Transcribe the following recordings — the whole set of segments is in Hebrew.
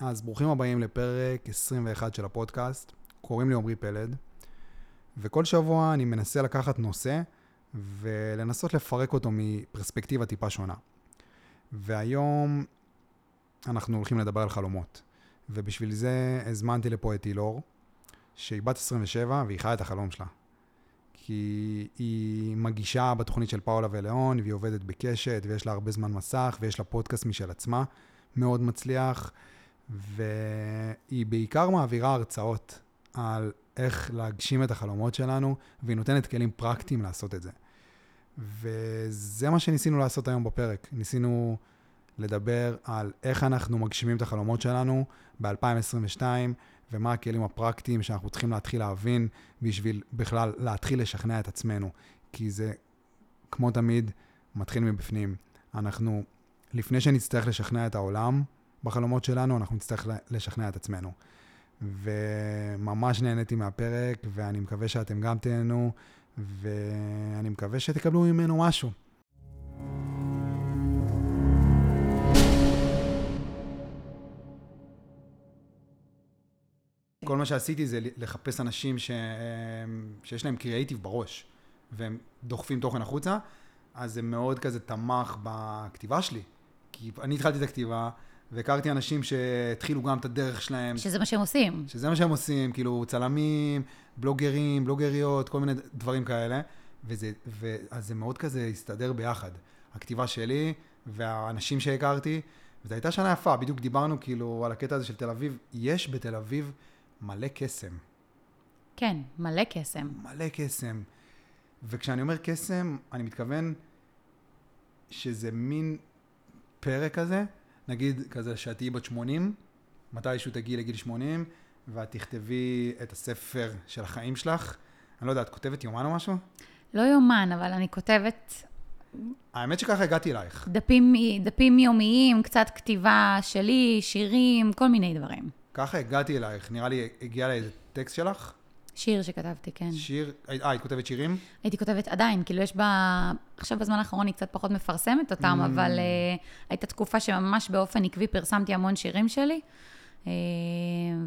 אז ברוכים הבאים לפרק 21 של הפודקאסט. קוראים לי עמרי פלד, וכל שבוע אני מנסה לקחת נושא ולנסות לפרק אותו מפרספקטיבה טיפה שונה. והיום אנחנו הולכים לדבר על חלומות. ובשביל זה הזמנתי לפה את אילור, שהיא בת 27 והיא חיה את החלום שלה. כי היא מגישה בתוכנית של פאולה ולאון, והיא עובדת בקשת, ויש לה הרבה זמן מסך, ויש לה פודקאסט משל עצמה, מאוד מצליח, והיא בעיקר מעבירה הרצאות על איך להגשים את החלומות שלנו, והיא נותנת כלים פרקטיים לעשות את זה. וזה מה שניסינו לעשות היום בפרק. ניסינו לדבר על איך אנחנו מגשימים את החלומות שלנו ב-2022, ומה הכלים הפרקטיים שאנחנו צריכים להתחיל להבין בשביל בכלל להתחיל לשכנע את עצמנו. כי זה, כמו תמיד, מתחיל מבפנים. אנחנו, לפני שנצטרך לשכנע את העולם בחלומות שלנו, אנחנו נצטרך לשכנע את עצמנו. וממש נהניתי מהפרק, ואני מקווה שאתם גם תהנו, ואני מקווה שתקבלו ממנו משהו. כל מה שעשיתי זה לחפש אנשים ש... שיש להם קריאייטיב בראש, והם דוחפים תוכן החוצה, אז זה מאוד כזה תמך בכתיבה שלי. כי אני התחלתי את הכתיבה, והכרתי אנשים שהתחילו גם את הדרך שלהם. שזה מה שהם עושים. שזה מה שהם עושים, כאילו צלמים, בלוגרים, בלוגריות, כל מיני דברים כאלה. וזה, ו... אז זה מאוד כזה הסתדר ביחד. הכתיבה שלי והאנשים שהכרתי, וזו הייתה שנה יפה, בדיוק דיברנו כאילו על הקטע הזה של תל אביב. יש בתל אביב מלא קסם. כן, מלא קסם. מלא קסם. וכשאני אומר קסם, אני מתכוון שזה מין פרק כזה, נגיד כזה שאת תהיי בת 80, מתישהו תגיעי לגיל 80, ואת תכתבי את הספר של החיים שלך. אני לא יודע, את כותבת יומן או משהו? לא יומן, אבל אני כותבת... האמת שככה הגעתי אלייך. דפים, דפים יומיים, קצת כתיבה שלי, שירים, כל מיני דברים. ככה הגעתי אלייך, נראה לי הגיע לאיזה טקסט שלך? שיר שכתבתי, כן. שיר, אה, היית כותבת שירים? הייתי כותבת עדיין, כאילו יש בה, עכשיו בזמן האחרון היא קצת פחות מפרסמת אותם, mm. אבל uh, הייתה תקופה שממש באופן עקבי פרסמתי המון שירים שלי, uh,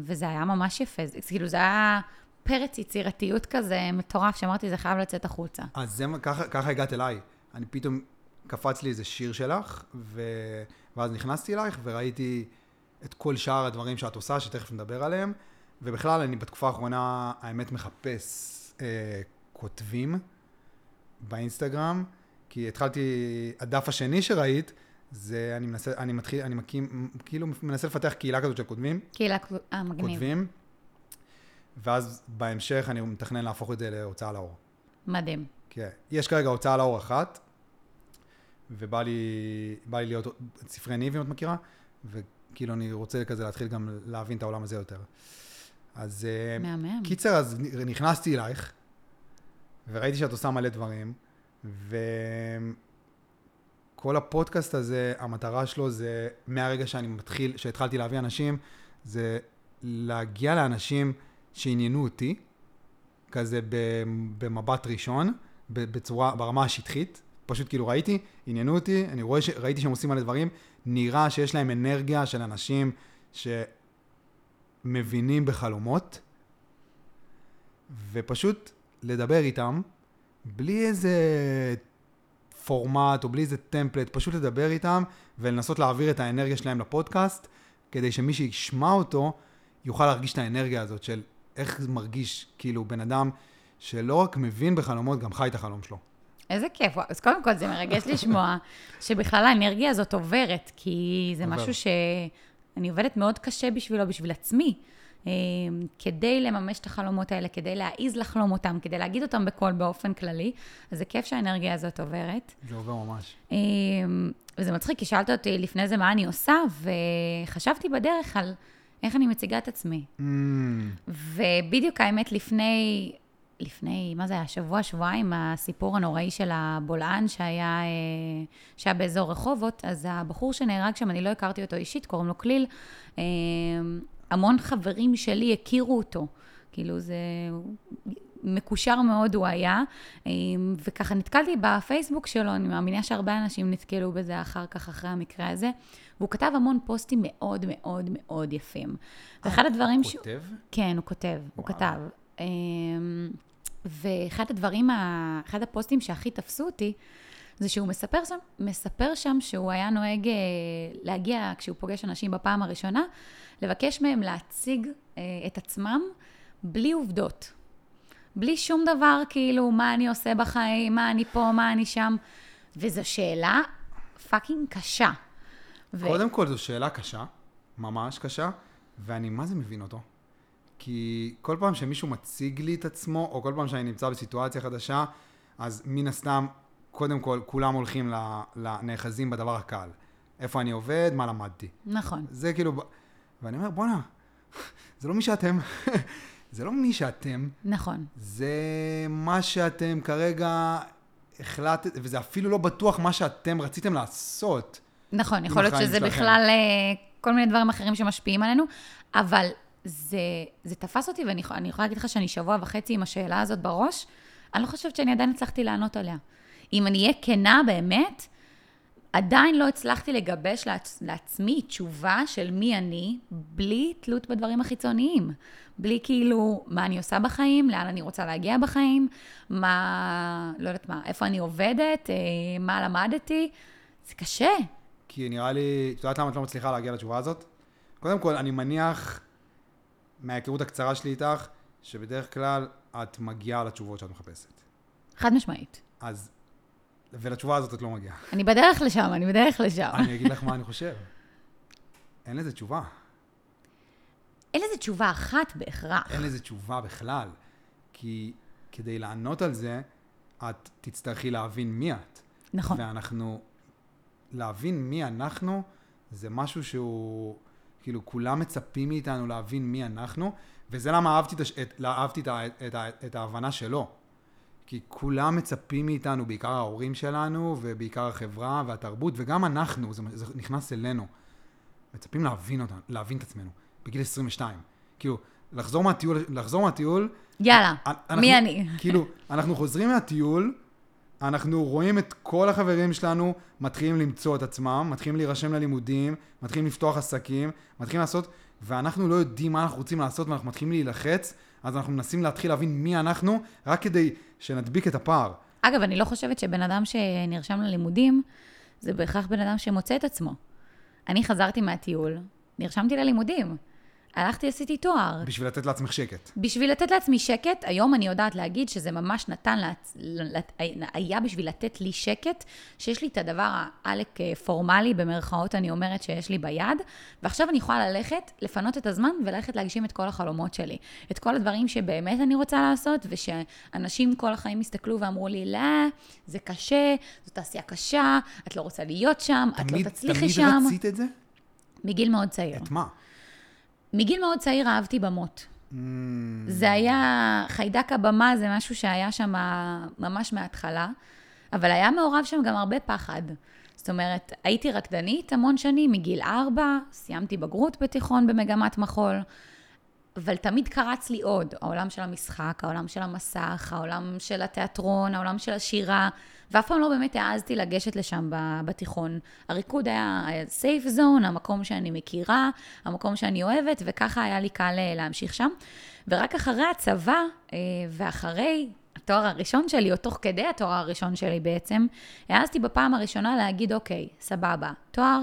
וזה היה ממש יפה, זה, כאילו זה היה פרץ יצירתיות כזה מטורף, שאמרתי, זה חייב לצאת החוצה. אז זה, ככה, ככה הגעת אליי. אני פתאום, קפץ לי איזה שיר שלך, ו... ואז נכנסתי אלייך וראיתי... את כל שאר הדברים שאת עושה, שתכף נדבר עליהם. ובכלל, אני בתקופה האחרונה, האמת, מחפש אה, כותבים באינסטגרם, כי התחלתי, הדף השני שראית, זה, אני מנסה, אני מתחיל, אני מקים, כאילו מנסה לפתח קהילה כזאת של כותבים. קהילה, אה, מגניב. כותבים. ואז בהמשך אני מתכנן להפוך את זה להוצאה לאור. מדהים. כן. יש כרגע הוצאה לאור אחת, ובא לי, לי להיות ספרי ניב, אם את מכירה, כאילו אני רוצה כזה להתחיל גם להבין את העולם הזה יותר. אז... אה, מהמם. קיצר, אז נכנסתי אלייך, וראיתי שאת עושה מלא דברים, וכל הפודקאסט הזה, המטרה שלו זה, מהרגע שאני מתחיל, שהתחלתי להביא אנשים, זה להגיע לאנשים שעניינו אותי, כזה במבט ראשון, בצורה, ברמה השטחית. פשוט כאילו ראיתי, עניינו אותי, אני רואה, ש... ראיתי שהם עושים מלא דברים, נראה שיש להם אנרגיה של אנשים שמבינים בחלומות, ופשוט לדבר איתם, בלי איזה פורמט או בלי איזה טמפלט, פשוט לדבר איתם ולנסות להעביר את האנרגיה שלהם לפודקאסט, כדי שמי שישמע אותו יוכל להרגיש את האנרגיה הזאת של איך זה מרגיש, כאילו, בן אדם שלא רק מבין בחלומות, גם חי את החלום שלו. איזה כיף. אז קודם כל, זה מרגש לשמוע שבכלל האנרגיה הזאת עוברת, כי זה עובר. משהו שאני עובדת מאוד קשה בשבילו, בשביל עצמי. אה, כדי לממש את החלומות האלה, כדי להעיז לחלום אותם, כדי להגיד אותם בקול באופן כללי. אז זה כיף שהאנרגיה הזאת עוברת. זה עובר ממש. אה, וזה מצחיק, כי שאלת אותי לפני זה מה אני עושה, וחשבתי בדרך על איך אני מציגה את עצמי. Mm. ובדיוק האמת, לפני לפני, מה זה היה, שבוע, שבועיים, הסיפור הנוראי של הבולען שהיה, אה, שהיה באזור רחובות, אז הבחור שנהרג שם, אני לא הכרתי אותו אישית, קוראים לו כליל, אה, המון חברים שלי הכירו אותו. כאילו זה, מקושר מאוד הוא היה, אה, וככה נתקלתי בפייסבוק שלו, אני מאמינה שהרבה אנשים נתקלו בזה אחר כך, אחרי המקרה הזה, והוא כתב המון פוסטים מאוד מאוד מאוד יפים. ואחד הדברים הוא ש... כותב? כן, הוא כותב, הוא וואו. כתב. אמ, ואחד הדברים, אחד הפוסטים שהכי תפסו אותי, זה שהוא מספר שם, מספר שם שהוא היה נוהג אה, להגיע, כשהוא פוגש אנשים בפעם הראשונה, לבקש מהם להציג אה, את עצמם בלי עובדות. בלי שום דבר, כאילו, מה אני עושה בחיים, מה אני פה, מה אני שם. וזו שאלה פאקינג קשה. ו- קודם כל, זו שאלה קשה, ממש קשה, ואני מה זה מבין אותו. כי כל פעם שמישהו מציג לי את עצמו, או כל פעם שאני נמצא בסיטואציה חדשה, אז מן הסתם, קודם כל, כולם הולכים לנאחזים בדבר הקל. איפה אני עובד, מה למדתי. נכון. זה כאילו, ואני אומר, בואנה, זה לא מי שאתם. זה לא מי שאתם, נכון. זה מה שאתם כרגע החלטת, וזה אפילו לא בטוח מה שאתם רציתם לעשות. נכון, יכול להיות שזה שלכם. בכלל אה, כל מיני דברים אחרים שמשפיעים עלינו, אבל זה, זה תפס אותי, ואני יכולה- להגיד לך שאני שבוע וחצי עם השאלה הזאת בראש, אני לא חושבת שאני עדיין הצלחתי לענות עליה. אם אני אהיה כנה באמת, עדיין לא הצלחתי לגבש לעצ- לעצמי תשובה של מי אני, בלי תלות בדברים החיצוניים. בלי כאילו, מה אני עושה בחיים, לאן אני רוצה להגיע בחיים, מה, לא יודעת מה, איפה אני עובדת, אה, מה למדתי. זה קשה. כי נראה לי, את יודעת למה את לא מצליחה להגיע לתשובה הזאת? קודם כל, אני מניח, מההיכרות הקצרה שלי איתך, שבדרך כלל את מגיעה לתשובות שאת מחפשת. חד משמעית. אז, ולתשובה הזאת את לא מגיעה. אני בדרך לשם, אני בדרך לשם. אני אגיד לך מה אני חושב. אין לזה תשובה. אין לזה תשובה אחת בהכרח. אין לזה תשובה בכלל. כי כדי לענות על זה, את תצטרכי להבין מי את. נכון. ואנחנו, להבין מי אנחנו, זה משהו שהוא, כאילו, כולם מצפים מאיתנו להבין מי אנחנו, וזה למה אהבתי, את, את, אהבתי את, את, ה- את ההבנה שלו. כי כולם מצפים מאיתנו, בעיקר ההורים שלנו, ובעיקר החברה והתרבות, וגם אנחנו, זה, זה נכנס אלינו. מצפים להבין אותנו, להבין את עצמנו, בגיל 22. כאילו, לחזור מהטיול, לחזור מהטיול, יאללה, אנחנו- מי אני? כאילו, אנחנו חוזרים מהטיול, אנחנו רואים את כל החברים שלנו מתחילים למצוא את עצמם, מתחילים להירשם ללימודים, מתחילים לפתוח עסקים, מתחילים לעשות, ואנחנו לא יודעים מה אנחנו רוצים לעשות ואנחנו מתחילים להילחץ, אז אנחנו מנסים להתחיל להבין מי אנחנו, רק כדי שנדביק את הפער. אגב, אני לא חושבת שבן אדם שנרשם ללימודים, זה בהכרח בן אדם שמוצא את עצמו. אני חזרתי מהטיול, נרשמתי ללימודים. הלכתי, עשיתי תואר. בשביל לתת לעצמך שקט. בשביל לתת לעצמי שקט, היום אני יודעת להגיד שזה ממש נתן, לעצ... היה בשביל לתת לי שקט, שיש לי את הדבר העלק אה, פורמלי, במרכאות אני אומרת שיש לי ביד, ועכשיו אני יכולה ללכת, לפנות את הזמן וללכת להגשים את כל החלומות שלי. את כל הדברים שבאמת אני רוצה לעשות, ושאנשים כל החיים הסתכלו ואמרו לי, לא, זה קשה, זו תעשייה קשה, את לא רוצה להיות שם, את לא תמיד, תצליחי תמיד שם. רצית את זה? מגיל מאוד צעיר. את מה? מגיל מאוד צעיר אהבתי במות. Mm, זה היה, חיידק הבמה זה משהו שהיה שם ממש מההתחלה, אבל היה מעורב שם גם הרבה פחד. זאת אומרת, הייתי רקדנית המון שנים, מגיל ארבע, סיימתי בגרות בתיכון במגמת מחול, אבל תמיד קרץ לי עוד, העולם של המשחק, העולם של המסך, העולם של התיאטרון, העולם של השירה, ואף פעם לא באמת העזתי לגשת לשם בתיכון. הריקוד היה סייף זון, המקום שאני מכירה, המקום שאני אוהבת, וככה היה לי קל אה, להמשיך שם. ורק אחרי הצבא, אה, ואחרי התואר הראשון שלי, או תוך כדי התואר הראשון שלי בעצם, העזתי בפעם הראשונה להגיד, אוקיי, סבבה, תואר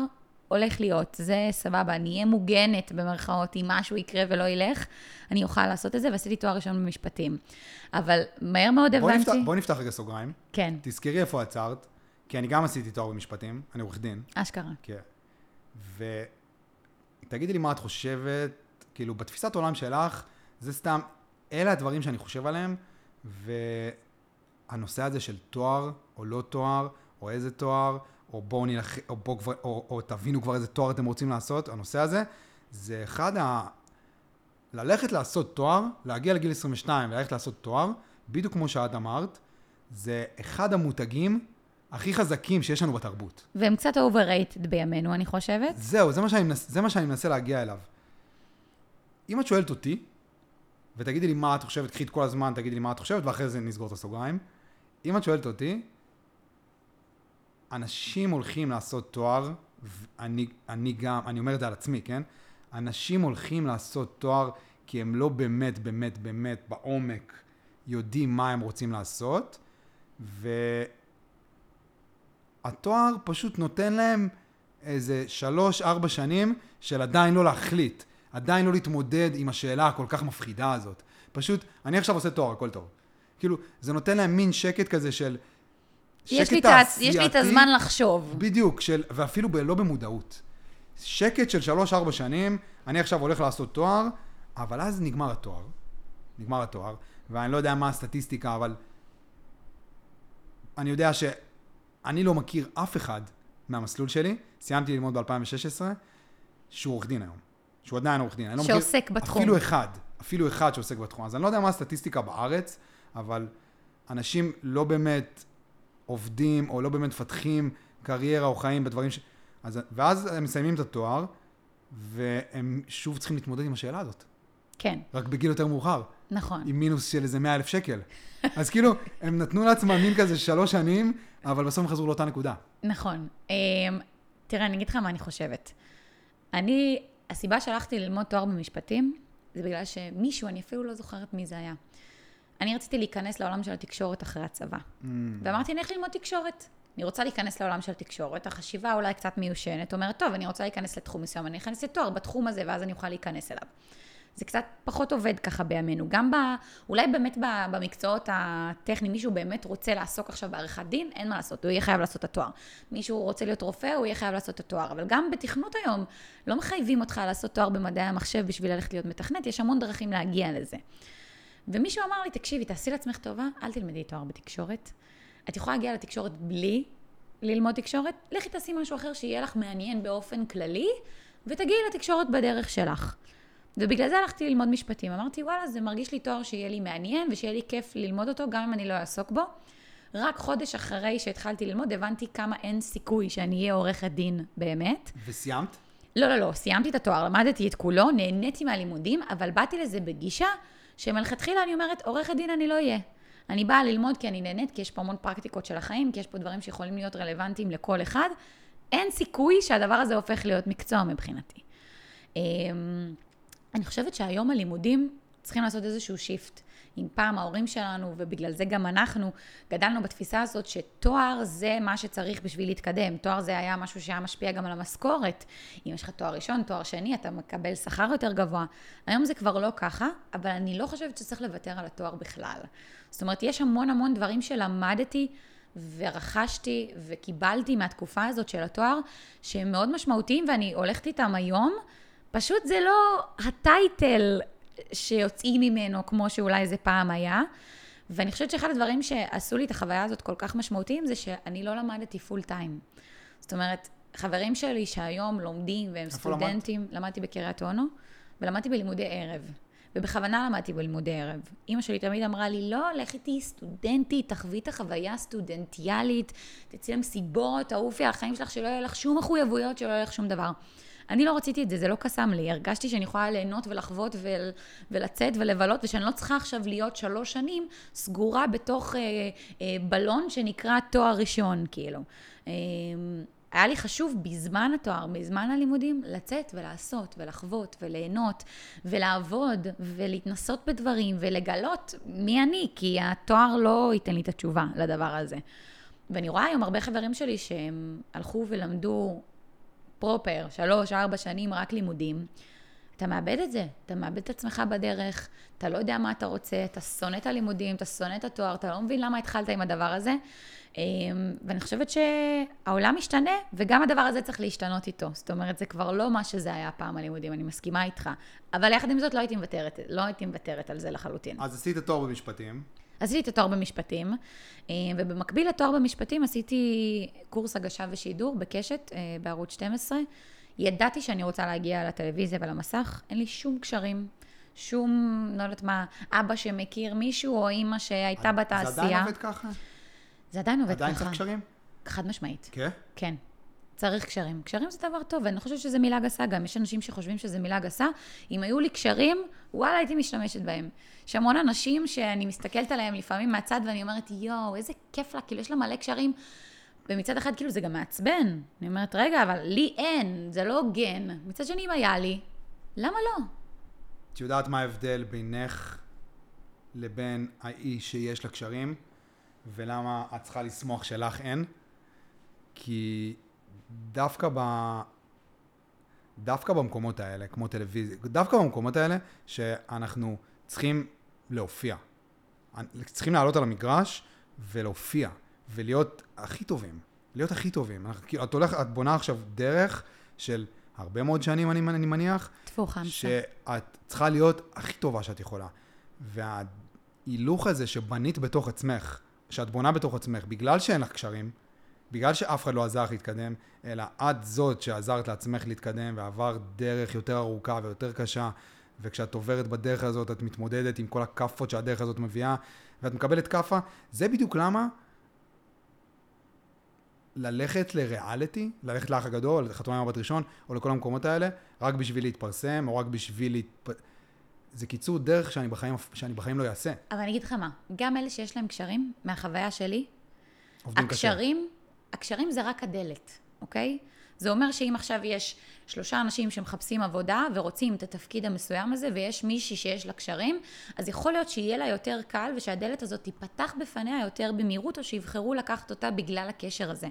הולך להיות, זה סבבה, אני אהיה מוגנת במרכאות, אם משהו יקרה ולא ילך, אני אוכל לעשות את זה, ועשיתי תואר ראשון במשפטים. אבל מהר מאוד בוא הבנתי... נפתח, בוא נפתח רגע סוגריים. כן, תזכרי איפה עצרת, כי אני גם עשיתי תואר במשפטים, אני עורך דין. אשכרה. כן. ותגידי לי מה את חושבת, כאילו, בתפיסת עולם שלך, זה סתם, אלה הדברים שאני חושב עליהם, והנושא הזה של תואר או לא תואר, או איזה תואר, או בואו נלך, או, בוא כבר, או, או תבינו כבר איזה תואר אתם רוצים לעשות, הנושא הזה, זה אחד ה... ללכת לעשות תואר, להגיע לגיל 22 וללכת לעשות תואר, בדיוק כמו שאת אמרת, זה אחד המותגים הכי חזקים שיש לנו בתרבות. והם קצת overrated בימינו, אני חושבת. זהו, זה מה, שאני מנס, זה מה שאני מנסה להגיע אליו. אם את שואלת אותי, ותגידי לי מה את חושבת, קחי את כל הזמן, תגידי לי מה את חושבת, ואחרי זה נסגור את הסוגריים. אם את שואלת אותי, אנשים הולכים לעשות תואר, ואני אני גם, אני אומר את זה על עצמי, כן? אנשים הולכים לעשות תואר כי הם לא באמת, באמת, באמת בעומק יודעים מה הם רוצים לעשות, והתואר פשוט נותן להם איזה שלוש, ארבע שנים של עדיין לא להחליט, עדיין לא להתמודד עם השאלה הכל כך מפחידה הזאת. פשוט, אני עכשיו עושה תואר, הכל טוב. כאילו, זה נותן להם מין שקט כזה של... יש לי, תעש... יש לי את הזמן לחשוב. בדיוק, של, ואפילו ב, לא במודעות. שקט של שלוש-ארבע שנים, אני עכשיו הולך לעשות תואר, אבל אז נגמר התואר. נגמר התואר, ואני לא יודע מה הסטטיסטיקה, אבל אני יודע שאני לא מכיר אף אחד מהמסלול שלי, סיימתי ללמוד ב-2016, שהוא עורך דין היום. שהוא עדיין עורך דין. אני לא שעוסק מכיר בתחום. אפילו אחד, אפילו אחד שעוסק בתחום. אז אני לא יודע מה הסטטיסטיקה בארץ, אבל אנשים לא באמת עובדים, או לא באמת מפתחים קריירה או חיים בדברים ש... אז, ואז הם מסיימים את התואר, והם שוב צריכים להתמודד עם השאלה הזאת. כן, רק בגיל יותר מאוחר, נכון. עם מינוס של איזה 100 אלף שקל. אז כאילו, הם נתנו לעצמם מין כזה שלוש שנים, אבל בסוף הם חזרו לאותה נקודה. נכון. אמ, תראה, אני אגיד לך מה אני חושבת. אני, הסיבה שהלכתי ללמוד תואר במשפטים, זה בגלל שמישהו, אני אפילו לא זוכרת מי זה היה. אני רציתי להיכנס לעולם של התקשורת אחרי הצבא. Mm. ואמרתי, אני הולכת ללמוד תקשורת. אני רוצה להיכנס לעולם של תקשורת, החשיבה אולי קצת מיושנת, אומרת, טוב, אני רוצה להיכנס לתחום מסוים, אני אכנס לתואר בתחום הזה, ואז אני אוכל להיכנס אליו. זה קצת פחות עובד ככה בימינו. גם ב... אולי באמת ב, במקצועות הטכניים, מישהו באמת רוצה לעסוק עכשיו בעריכת דין, אין מה לעשות, הוא יהיה חייב לעשות את התואר. מישהו רוצה להיות רופא, הוא יהיה חייב לעשות את התואר. אבל גם בתכנות היום, לא מחייבים אותך לעשות תואר במדעי המחשב בשביל ללכת להיות מתכנת, יש המון דרכים להגיע לזה. ומישהו אמר לי, תקשיבי, תעשי לעצמך טובה, אל תלמדי תואר בתקשורת. את יכולה להגיע לתקשורת בלי ללמוד תקשורת, לכי תעשי משהו אחר שיהיה לך מעניין באופן כללי, ותגיעי לתקשורת בדרך שלך. ובגלל זה הלכתי ללמוד משפטים. אמרתי, וואלה, זה מרגיש לי תואר שיהיה לי מעניין ושיהיה לי כיף ללמוד אותו, גם אם אני לא אעסוק בו. רק חודש אחרי שהתחלתי ללמוד, הבנתי כמה אין סיכוי שאני אהיה עורכת דין באמת. וסיימת? לא, לא, לא, סיימתי את התואר, למדתי את כולו, נהניתי מהלימודים, אבל באתי לזה בגישה שמלכתחילה אני אומרת, עורכת דין אני לא אהיה. אני באה ללמוד כי אני נהנית, כי יש פה המון פרקטיקות של החיים, כי יש פה דברים שיכולים להיות רלוונטיים לכל אחד. אין סיכוי שהדבר הזה הופך להיות מקצוע מבחינתי. אמ, אני חושבת שהיום הלימודים צריכים לעשות איזשהו שיפט. אם פעם ההורים שלנו, ובגלל זה גם אנחנו, גדלנו בתפיסה הזאת שתואר זה מה שצריך בשביל להתקדם. תואר זה היה משהו שהיה משפיע גם על המשכורת. אם יש לך תואר ראשון, תואר שני, אתה מקבל שכר יותר גבוה. היום זה כבר לא ככה, אבל אני לא חושבת שצריך לוותר על התואר בכלל. זאת אומרת, יש המון המון דברים שלמדתי ורכשתי וקיבלתי מהתקופה הזאת של התואר, שהם מאוד משמעותיים ואני הולכת איתם היום. פשוט זה לא הטייטל שיוצאים ממנו כמו שאולי זה פעם היה. ואני חושבת שאחד הדברים שעשו לי את החוויה הזאת כל כך משמעותיים זה שאני לא למדתי פול טיים. זאת אומרת, חברים שלי שהיום לומדים והם סטודנטים, למדת? למדתי בקריית אונו, ולמדתי בלימודי ערב. ובכוונה למדתי בלימודי ערב. אימא שלי תמיד אמרה לי, לא, לכי תהיי סטודנטית, תחווי את החוויה הסטודנטיאלית, תצאי למסיבות, תעופי על החיים שלך, שלא יהיה לך שום מחויבויות, שלא יהיה לך שום דבר. אני לא רציתי את זה, זה לא קסם לי. הרגשתי שאני יכולה ליהנות ולחוות ול, ולצאת ולבלות, ושאני לא צריכה עכשיו להיות שלוש שנים סגורה בתוך אה, אה, בלון שנקרא תואר ראשון, כאילו. אה, היה לי חשוב בזמן התואר, בזמן הלימודים, לצאת ולעשות ולחוות וליהנות ולעבוד ולהתנסות בדברים ולגלות מי אני, כי התואר לא ייתן לי את התשובה לדבר הזה. ואני רואה היום הרבה חברים שלי שהם הלכו ולמדו פרופר, שלוש, ארבע שנים רק לימודים, אתה מאבד את זה, אתה מאבד את עצמך בדרך, אתה לא יודע מה אתה רוצה, אתה שונא את הלימודים, אתה שונא את התואר, אתה לא מבין למה התחלת עם הדבר הזה. אמ, ואני חושבת שהעולם משתנה, וגם הדבר הזה צריך להשתנות איתו. זאת אומרת, זה כבר לא מה שזה היה פעם הלימודים, אני מסכימה איתך. אבל יחד עם זאת, לא הייתי מוותרת, לא הייתי מוותרת על זה לחלוטין. אז עשית תואר במשפטים. עשיתי את התואר במשפטים, אה, ובמקביל לתואר במשפטים עשיתי קורס הגשה ושידור בקשת אה, בערוץ 12. ידעתי שאני רוצה להגיע לטלוויזיה ולמסך, אין לי שום קשרים, שום, לא יודעת מה, אבא שמכיר מישהו או אימא שהייתה בתעשייה. זה עדיין עובד ככה? זה עדיין עובד עדיין ככה. צריך קשרים? חד משמעית, כן? כן. צריך קשרים. קשרים זה דבר טוב, ואני לא חושבת שזה מילה גסה גם. יש אנשים שחושבים שזה מילה גסה. אם היו לי קשרים, וואלה, הייתי משתמשת בהם. יש המון אנשים שאני מסתכלת עליהם לפעמים מהצד ואני אומרת, יואו, איזה כיף לה, כאילו יש לה מלא קשרים. ומצד אחד, כאילו, זה גם מעצבן. אני אומרת, רגע, אבל לי אין, זה לא הוגן. מצד שני, אם היה לי, למה לא? את יודעת מה ההבדל בינך לבין האיש שיש לה קשרים, ולמה את צריכה לשמוח שלך אין? כי דווקא ב... דווקא במקומות האלה, כמו טלוויזיה, דווקא במקומות האלה, שאנחנו צריכים להופיע. צריכים לעלות על המגרש ולהופיע, ולהיות הכי טובים. להיות הכי טובים. אנחנו, כאילו, את הולכת, את בונה עכשיו דרך של הרבה מאוד שנים, אני, אני מניח. טפו חמסה. שאת צריכה להיות הכי טובה שאת יכולה. וההילוך הזה שבנית בתוך עצמך, שאת בונה בתוך עצמך, בגלל שאין לך קשרים, בגלל שאף אחד לא עזר לך להתקדם, אלא את זאת שעזרת לעצמך להתקדם ועברת דרך יותר ארוכה ויותר קשה, וכשאת עוברת בדרך הזאת את מתמודדת עם כל הכאפות שהדרך הזאת מביאה, ואת מקבלת כאפה, זה בדיוק למה ללכת לריאליטי, ללכת לאח הגדול, לחתונה עם הבת ראשון, או לכל המקומות האלה, רק בשביל להתפרסם, או רק בשביל להתפ... זה קיצור דרך שאני בחיים, שאני בחיים לא אעשה. אבל אני אגיד לך מה, גם אלה שיש להם קשרים, מהחוויה שלי, הקשרים, קשה. הקשרים זה רק הדלת, אוקיי? זה אומר שאם עכשיו יש שלושה אנשים שמחפשים עבודה ורוצים את התפקיד המסוים הזה ויש מישהי שיש לה קשרים, אז יכול להיות שיהיה לה יותר קל ושהדלת הזאת תיפתח בפניה יותר במהירות או שיבחרו לקחת אותה בגלל הקשר הזה.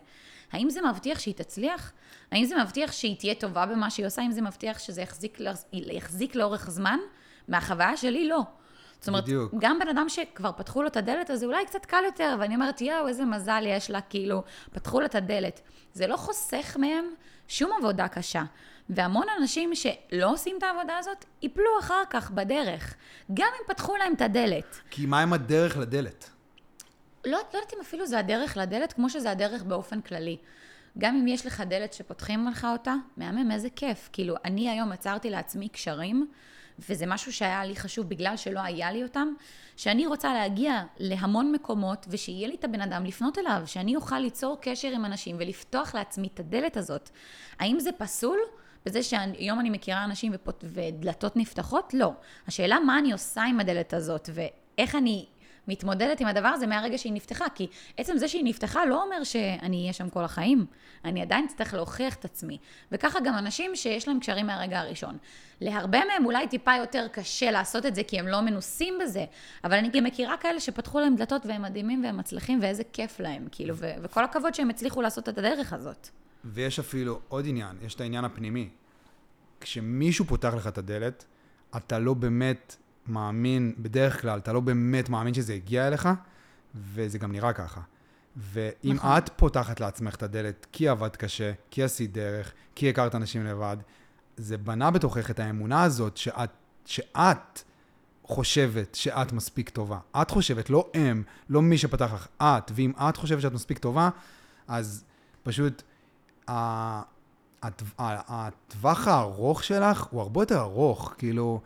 האם זה מבטיח שהיא תצליח? האם זה מבטיח שהיא תהיה טובה במה שהיא עושה? האם זה מבטיח שזה יחזיק, יחזיק לאורך זמן? מהחוויה שלי לא. זאת אומרת, בדיוק. גם בן אדם שכבר פתחו לו את הדלת, אז זה אולי קצת קל יותר, ואני אומרת, יואו, איזה מזל יש לה, כאילו, פתחו לה את הדלת. זה לא חוסך מהם שום עבודה קשה. והמון אנשים שלא עושים את העבודה הזאת, ייפלו אחר כך בדרך, גם אם פתחו להם את הדלת. כי מה עם הדרך לדלת? לא, לא יודעת אם אפילו זה הדרך לדלת, כמו שזה הדרך באופן כללי. גם אם יש לך דלת שפותחים לך אותה, מהמם, איזה כיף. כאילו, אני היום יצרתי לעצמי קשרים וזה משהו שהיה לי חשוב בגלל שלא היה לי אותם, שאני רוצה להגיע להמון מקומות ושיהיה לי את הבן אדם לפנות אליו, שאני אוכל ליצור קשר עם אנשים ולפתוח לעצמי את הדלת הזאת. האם זה פסול? בזה שהיום אני מכירה אנשים ופות... ודלתות נפתחות? לא. השאלה מה אני עושה עם הדלת הזאת ואיך אני מתמודדת עם הדבר הזה מהרגע שהיא נפתחה, כי עצם זה שהיא נפתחה לא אומר שאני אהיה שם כל החיים. אני עדיין אצטרך להוכיח את עצמי. וככה גם אנשים שיש להם קשרים מהרגע הראשון. להרבה מהם אולי טיפה יותר קשה לעשות את זה, כי הם לא מנוסים בזה, אבל אני גם מכירה כאלה שפתחו להם דלתות והם מדהימים והם מצליחים, ואיזה כיף להם, כאילו, ו- וכל הכבוד שהם הצליחו לעשות את הדרך הזאת. ויש אפילו עוד עניין, יש את העניין הפנימי. כשמישהו פותח לך את הדלת, אתה לא באמת מאמין, בדרך כלל, אתה לא באמת מאמין שזה הגיע אליך, וזה גם נראה ככה. ואם נכון. את פותחת לעצמך את הדלת, כי עבדת קשה, כי עשית דרך, כי הכרת אנשים לבד, זה בנה בתוכך את האמונה הזאת שאת, שאת חושבת שאת מספיק טובה. את חושבת, לא הם, לא מי שפתח לך, את. ואם את חושבת שאת מספיק טובה, אז פשוט הטווח הארוך שלך הוא הרבה יותר ארוך. כאילו,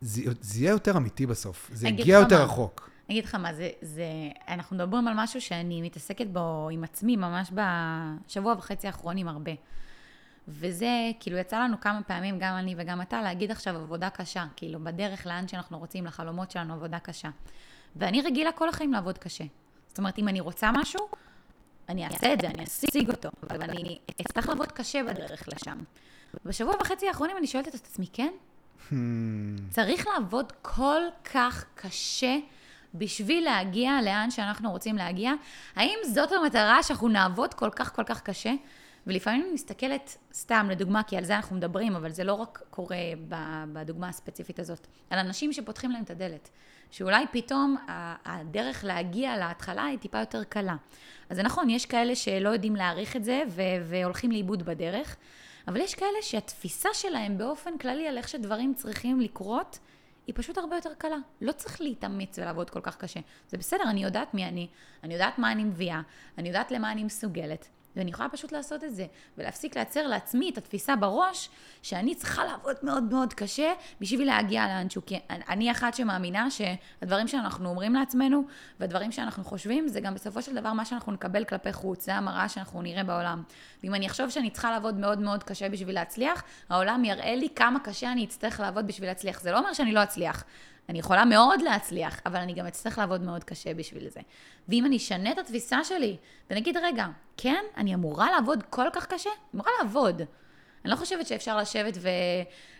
זה, זה יהיה יותר אמיתי בסוף. זה יגיע יותר מה, רחוק. אני אגיד לך מה, זה, זה, אנחנו מדברים על משהו שאני מתעסקת בו עם עצמי ממש בשבוע וחצי האחרונים הרבה. וזה, כאילו, יצא לנו כמה פעמים, גם אני וגם אתה, להגיד עכשיו עבודה קשה. כאילו, בדרך לאן שאנחנו רוצים, לחלומות שלנו, עבודה קשה. ואני רגילה כל החיים לעבוד קשה. זאת אומרת, אם אני רוצה משהו, אני אעשה את זה, אני אשיג אותו, אבל אני אצטרך לעבוד קשה בדרך לשם. בשבוע וחצי האחרונים אני שואלת את עצמי, כן? צריך לעבוד כל כך קשה בשביל להגיע לאן שאנחנו רוצים להגיע? האם זאת המטרה שאנחנו נעבוד כל כך כל כך קשה? ולפעמים אני מסתכלת, סתם לדוגמה, כי על זה אנחנו מדברים, אבל זה לא רק קורה בדוגמה הספציפית הזאת, על אנשים שפותחים להם את הדלת. שאולי פתאום הדרך להגיע להתחלה היא טיפה יותר קלה. אז זה נכון, יש כאלה שלא יודעים להעריך את זה והולכים לאיבוד בדרך, אבל יש כאלה שהתפיסה שלהם באופן כללי על איך שדברים צריכים לקרות, היא פשוט הרבה יותר קלה. לא צריך להתאמץ ולעבוד כל כך קשה. זה בסדר, אני יודעת מי אני, אני יודעת מה אני מביאה, אני יודעת למה אני מסוגלת. ואני יכולה פשוט לעשות את זה, ולהפסיק לייצר לעצמי את התפיסה בראש, שאני צריכה לעבוד מאוד מאוד קשה בשביל להגיע לאנשהו. כי אני אחת שמאמינה שהדברים שאנחנו אומרים לעצמנו, והדברים שאנחנו חושבים, זה גם בסופו של דבר מה שאנחנו נקבל כלפי חוץ, זה המראה שאנחנו נראה בעולם. ואם אני אחשוב שאני צריכה לעבוד מאוד מאוד קשה בשביל להצליח, העולם יראה לי כמה קשה אני אצטרך לעבוד בשביל להצליח. זה לא אומר שאני לא אצליח. אני יכולה מאוד להצליח, אבל אני גם אצטרך לעבוד מאוד קשה בשביל זה. ואם אני אשנה את התפיסה שלי, ונגיד, רגע, כן, אני אמורה לעבוד כל כך קשה? אמורה לעבוד. אני לא חושבת שאפשר לשבת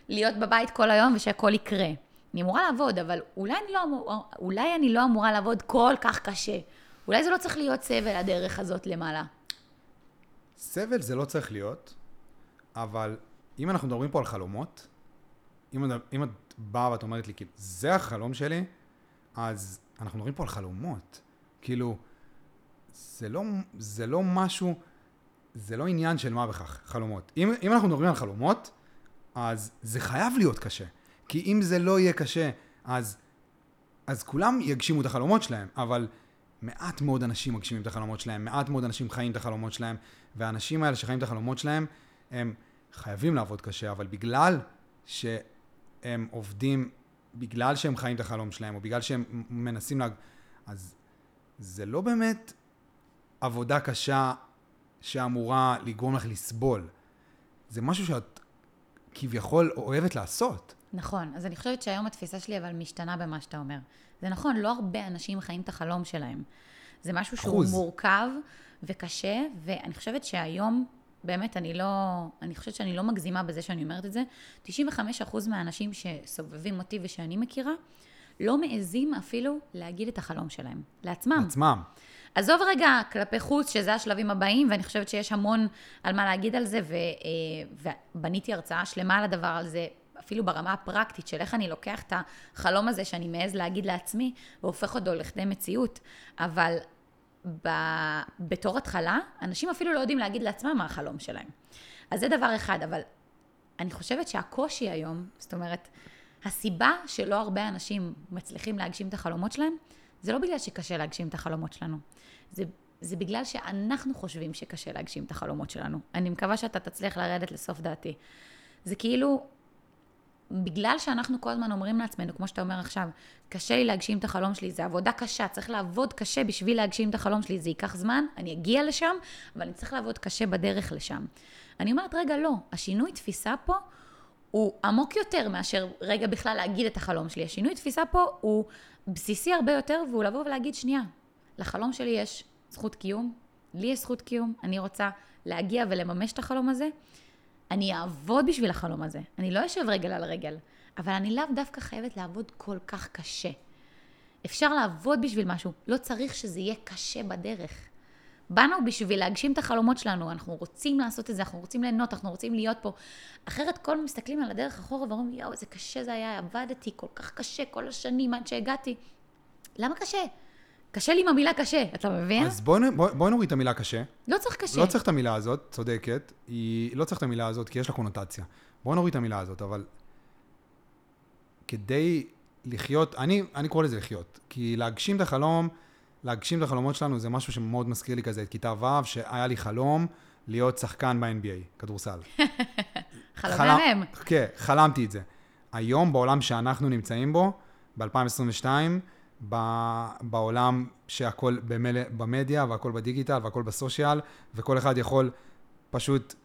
ולהיות בבית כל היום ושהכול יקרה. אני אמורה לעבוד, אבל אולי אני, לא אמור, אולי אני לא אמורה לעבוד כל כך קשה. אולי זה לא צריך להיות סבל הדרך הזאת למעלה. סבל זה לא צריך להיות, אבל אם אנחנו מדברים פה על חלומות, אם, אם את באה ואת אומרת לי, כאילו, זה החלום שלי, אז אנחנו מדברים פה על חלומות. כאילו, זה לא, זה לא משהו, זה לא עניין של מה בכך, חלומות. אם, אם אנחנו מדברים על חלומות, אז זה חייב להיות קשה. כי אם זה לא יהיה קשה, אז, אז כולם יגשימו את החלומות שלהם, אבל מעט מאוד אנשים מגשימים את החלומות שלהם, מעט מאוד אנשים חיים את החלומות שלהם, והאנשים האלה שחיים את החלומות שלהם, הם חייבים לעבוד קשה, אבל בגלל שהם עובדים, בגלל שהם חיים את החלום שלהם, או בגלל שהם מנסים לה... אז זה לא באמת עבודה קשה שאמורה לגרום לך לסבול. זה משהו שאת כביכול אוהבת לעשות. נכון, אז אני חושבת שהיום התפיסה שלי אבל משתנה במה שאתה אומר. זה נכון, לא הרבה אנשים חיים את החלום שלהם. זה משהו שהוא אחוז. מורכב וקשה, ואני חושבת שהיום, באמת, אני לא, אני חושבת שאני לא מגזימה בזה שאני אומרת את זה, 95% מהאנשים שסובבים אותי ושאני מכירה, לא מעזים אפילו להגיד את החלום שלהם, לעצמם. לעצמם. עזוב רגע כלפי חוץ, שזה השלבים הבאים, ואני חושבת שיש המון על מה להגיד על זה, ו, אה, ובניתי הרצאה שלמה על הדבר הזה, אפילו ברמה הפרקטית של איך אני לוקח את החלום הזה שאני מעז להגיד לעצמי, והופך אותו לכדי מציאות. אבל ב, בתור התחלה, אנשים אפילו לא יודעים להגיד לעצמם מה החלום שלהם. אז זה דבר אחד, אבל אני חושבת שהקושי היום, זאת אומרת, הסיבה שלא הרבה אנשים מצליחים להגשים את החלומות שלהם, זה לא בגלל שקשה להגשים את החלומות שלנו. זה, זה בגלל שאנחנו חושבים שקשה להגשים את החלומות שלנו. אני מקווה שאתה תצליח לרדת לסוף דעתי. זה כאילו, בגלל שאנחנו כל הזמן אומרים לעצמנו, כמו שאתה אומר עכשיו, קשה לי להגשים את החלום שלי, זה עבודה קשה, צריך לעבוד קשה בשביל להגשים את החלום שלי, זה ייקח זמן, אני אגיע לשם, אבל אני צריך לעבוד קשה בדרך לשם. אני אומרת, רגע, לא, השינוי תפיסה פה הוא עמוק יותר מאשר רגע בכלל להגיד את החלום שלי. השינוי תפיסה פה הוא בסיסי הרבה יותר, והוא לבוא ולהגיד, שנייה, לחלום שלי יש זכות קיום, לי יש זכות קיום, אני רוצה להגיע ולממש את החלום הזה. אני אעבוד בשביל החלום הזה. אני לא אשב רגל על רגל, אבל אני לאו דווקא חייבת לעבוד כל כך קשה. אפשר לעבוד בשביל משהו, לא צריך שזה יהיה קשה בדרך. באנו בשביל להגשים את החלומות שלנו, אנחנו רוצים לעשות את זה, אנחנו רוצים ליהנות, אנחנו רוצים להיות פה. אחרת כל מסתכלים על הדרך אחורה ואומרים, יואו, איזה קשה זה היה, עבדתי כל כך קשה כל השנים עד שהגעתי. למה קשה? קשה לי עם המילה קשה, אתה מבין? אז בואי בוא, בוא נוריד את המילה קשה. לא צריך קשה. לא צריך את המילה הזאת, צודקת. היא לא צריך את המילה הזאת, כי יש לה קונוטציה. בואי נוריד את המילה הזאת, אבל כדי לחיות, אני, אני קורא לזה לחיות. כי להגשים את החלום, להגשים את החלומות שלנו זה משהו שמאוד מזכיר לי כזה את כיתה ו', שהיה לי חלום להיות שחקן ב-NBA, כדורסל. חלום מהמם. כן, חלמתי את זה. היום, בעולם שאנחנו נמצאים בו, ב-2022, בעולם שהכל. במדיה והכל בדיגיטל והכל בסושיאל, וכל אחד יכול פשוט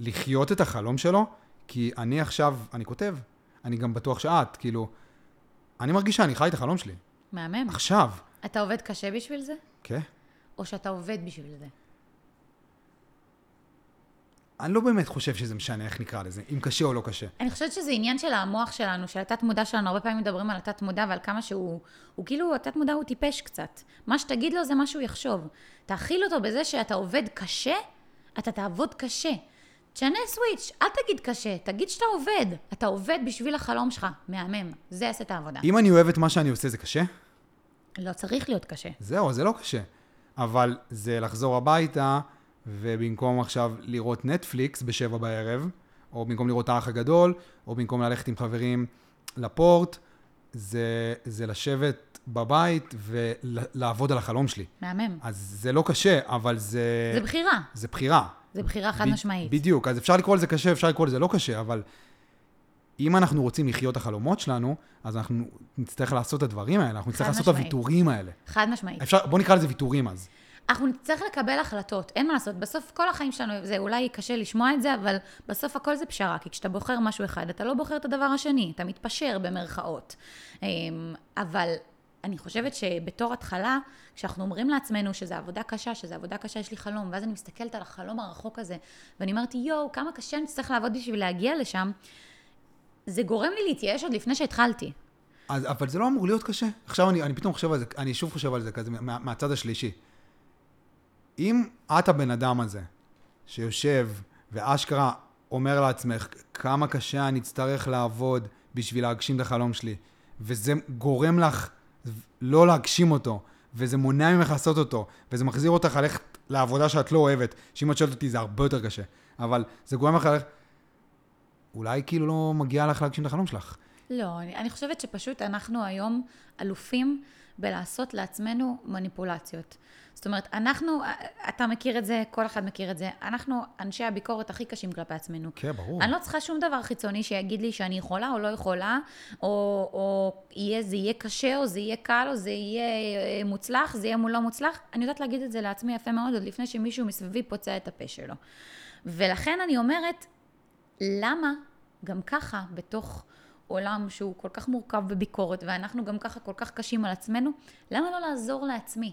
לחיות את החלום שלו, כי אני עכשיו, אני כותב, אני גם בטוח שאת, כאילו, אני מרגיש שאני חי את החלום שלי. מהמם. עכשיו. אתה עובד קשה בשביל זה? כן. או שאתה עובד בשביל זה? אני לא באמת חושב שזה משנה איך נקרא לזה, אם קשה או לא קשה. אני חושבת שזה עניין של המוח שלנו, של התת מודע שלנו, הרבה פעמים מדברים על התת מודע ועל כמה שהוא, הוא כאילו, התת מודע הוא טיפש קצת. מה שתגיד לו זה מה שהוא יחשוב. תאכיל אותו בזה שאתה עובד קשה, אתה תעבוד קשה. תשנה סוויץ', אל תגיד קשה, תגיד שאתה עובד. אתה עובד בשביל החלום שלך, מהמם. זה יעשה את העבודה. אם אני אוהב את מה שאני עושה, זה קשה? לא צריך להיות קשה. זהו, זה לא קשה. אבל זה לחזור הביתה, ובמקום עכשיו לראות נטפליקס בשבע בערב, או במקום לראות האח הגדול, או במקום ללכת עם חברים לפורט, זה, זה לשבת בבית ולעבוד על החלום שלי. מהמם. אז זה לא קשה, אבל זה... זה בחירה. זה בחירה. זה בחירה חד ב- משמעית. בדיוק, אז אפשר לקרוא לזה קשה, אפשר לקרוא לזה לא קשה, אבל אם אנחנו רוצים לחיות את החלומות שלנו, אז אנחנו נצטרך לעשות את הדברים האלה, אנחנו נצטרך חד לעשות את משמעית. הוויתורים האלה. חד משמעית. אפשר, בוא נקרא לזה ויתורים אז. אנחנו נצטרך לקבל החלטות, אין מה לעשות. בסוף כל החיים שלנו, זה אולי קשה לשמוע את זה, אבל בסוף הכל זה פשרה. כי כשאתה בוחר משהו אחד, אתה לא בוחר את הדבר השני, אתה מתפשר במרכאות. אמ, אבל אני חושבת שבתור התחלה, כשאנחנו אומרים לעצמנו שזו עבודה קשה, שזו עבודה קשה, יש לי חלום, ואז אני מסתכלת על החלום הרחוק הזה, ואני אומרת, יואו, כמה קשה אני צריך לעבוד בשביל להגיע לשם, זה גורם לי להתייאש עוד לפני שהתחלתי. אז, אבל זה לא אמור להיות קשה. עכשיו אני, אני פתאום חושב על זה, אני שוב חושב על זה כזה מה, מהצד השלישי. אם את הבן אדם הזה שיושב ואשכרה אומר לעצמך כמה קשה אני אצטרך לעבוד בשביל להגשים את החלום שלי, וזה גורם לך לא להגשים אותו, וזה מונע ממך לעשות אותו, וזה מחזיר אותך ללכת לעבודה שאת לא אוהבת, שאם את שואלת אותי זה הרבה יותר קשה, אבל זה גורם לך ללכת... אולי כאילו לא מגיע לך להגשים את החלום שלך. לא, אני, אני חושבת שפשוט אנחנו היום אלופים בלעשות לעצמנו מניפולציות. זאת אומרת, אנחנו, אתה מכיר את זה, כל אחד מכיר את זה, אנחנו אנשי הביקורת הכי קשים כלפי עצמנו. כן, ברור. אני לא צריכה שום דבר חיצוני שיגיד לי שאני יכולה או לא יכולה, או, או יהיה, זה יהיה קשה, או זה יהיה קל, או זה יהיה אה, מוצלח, זה יהיה לא מוצלח. אני יודעת להגיד את זה לעצמי יפה מאוד, עוד לפני שמישהו מסביבי פוצע את הפה שלו. ולכן אני אומרת, למה גם ככה, בתוך עולם שהוא כל כך מורכב בביקורת, ואנחנו גם ככה כל כך קשים על עצמנו, למה לא לעזור לעצמי?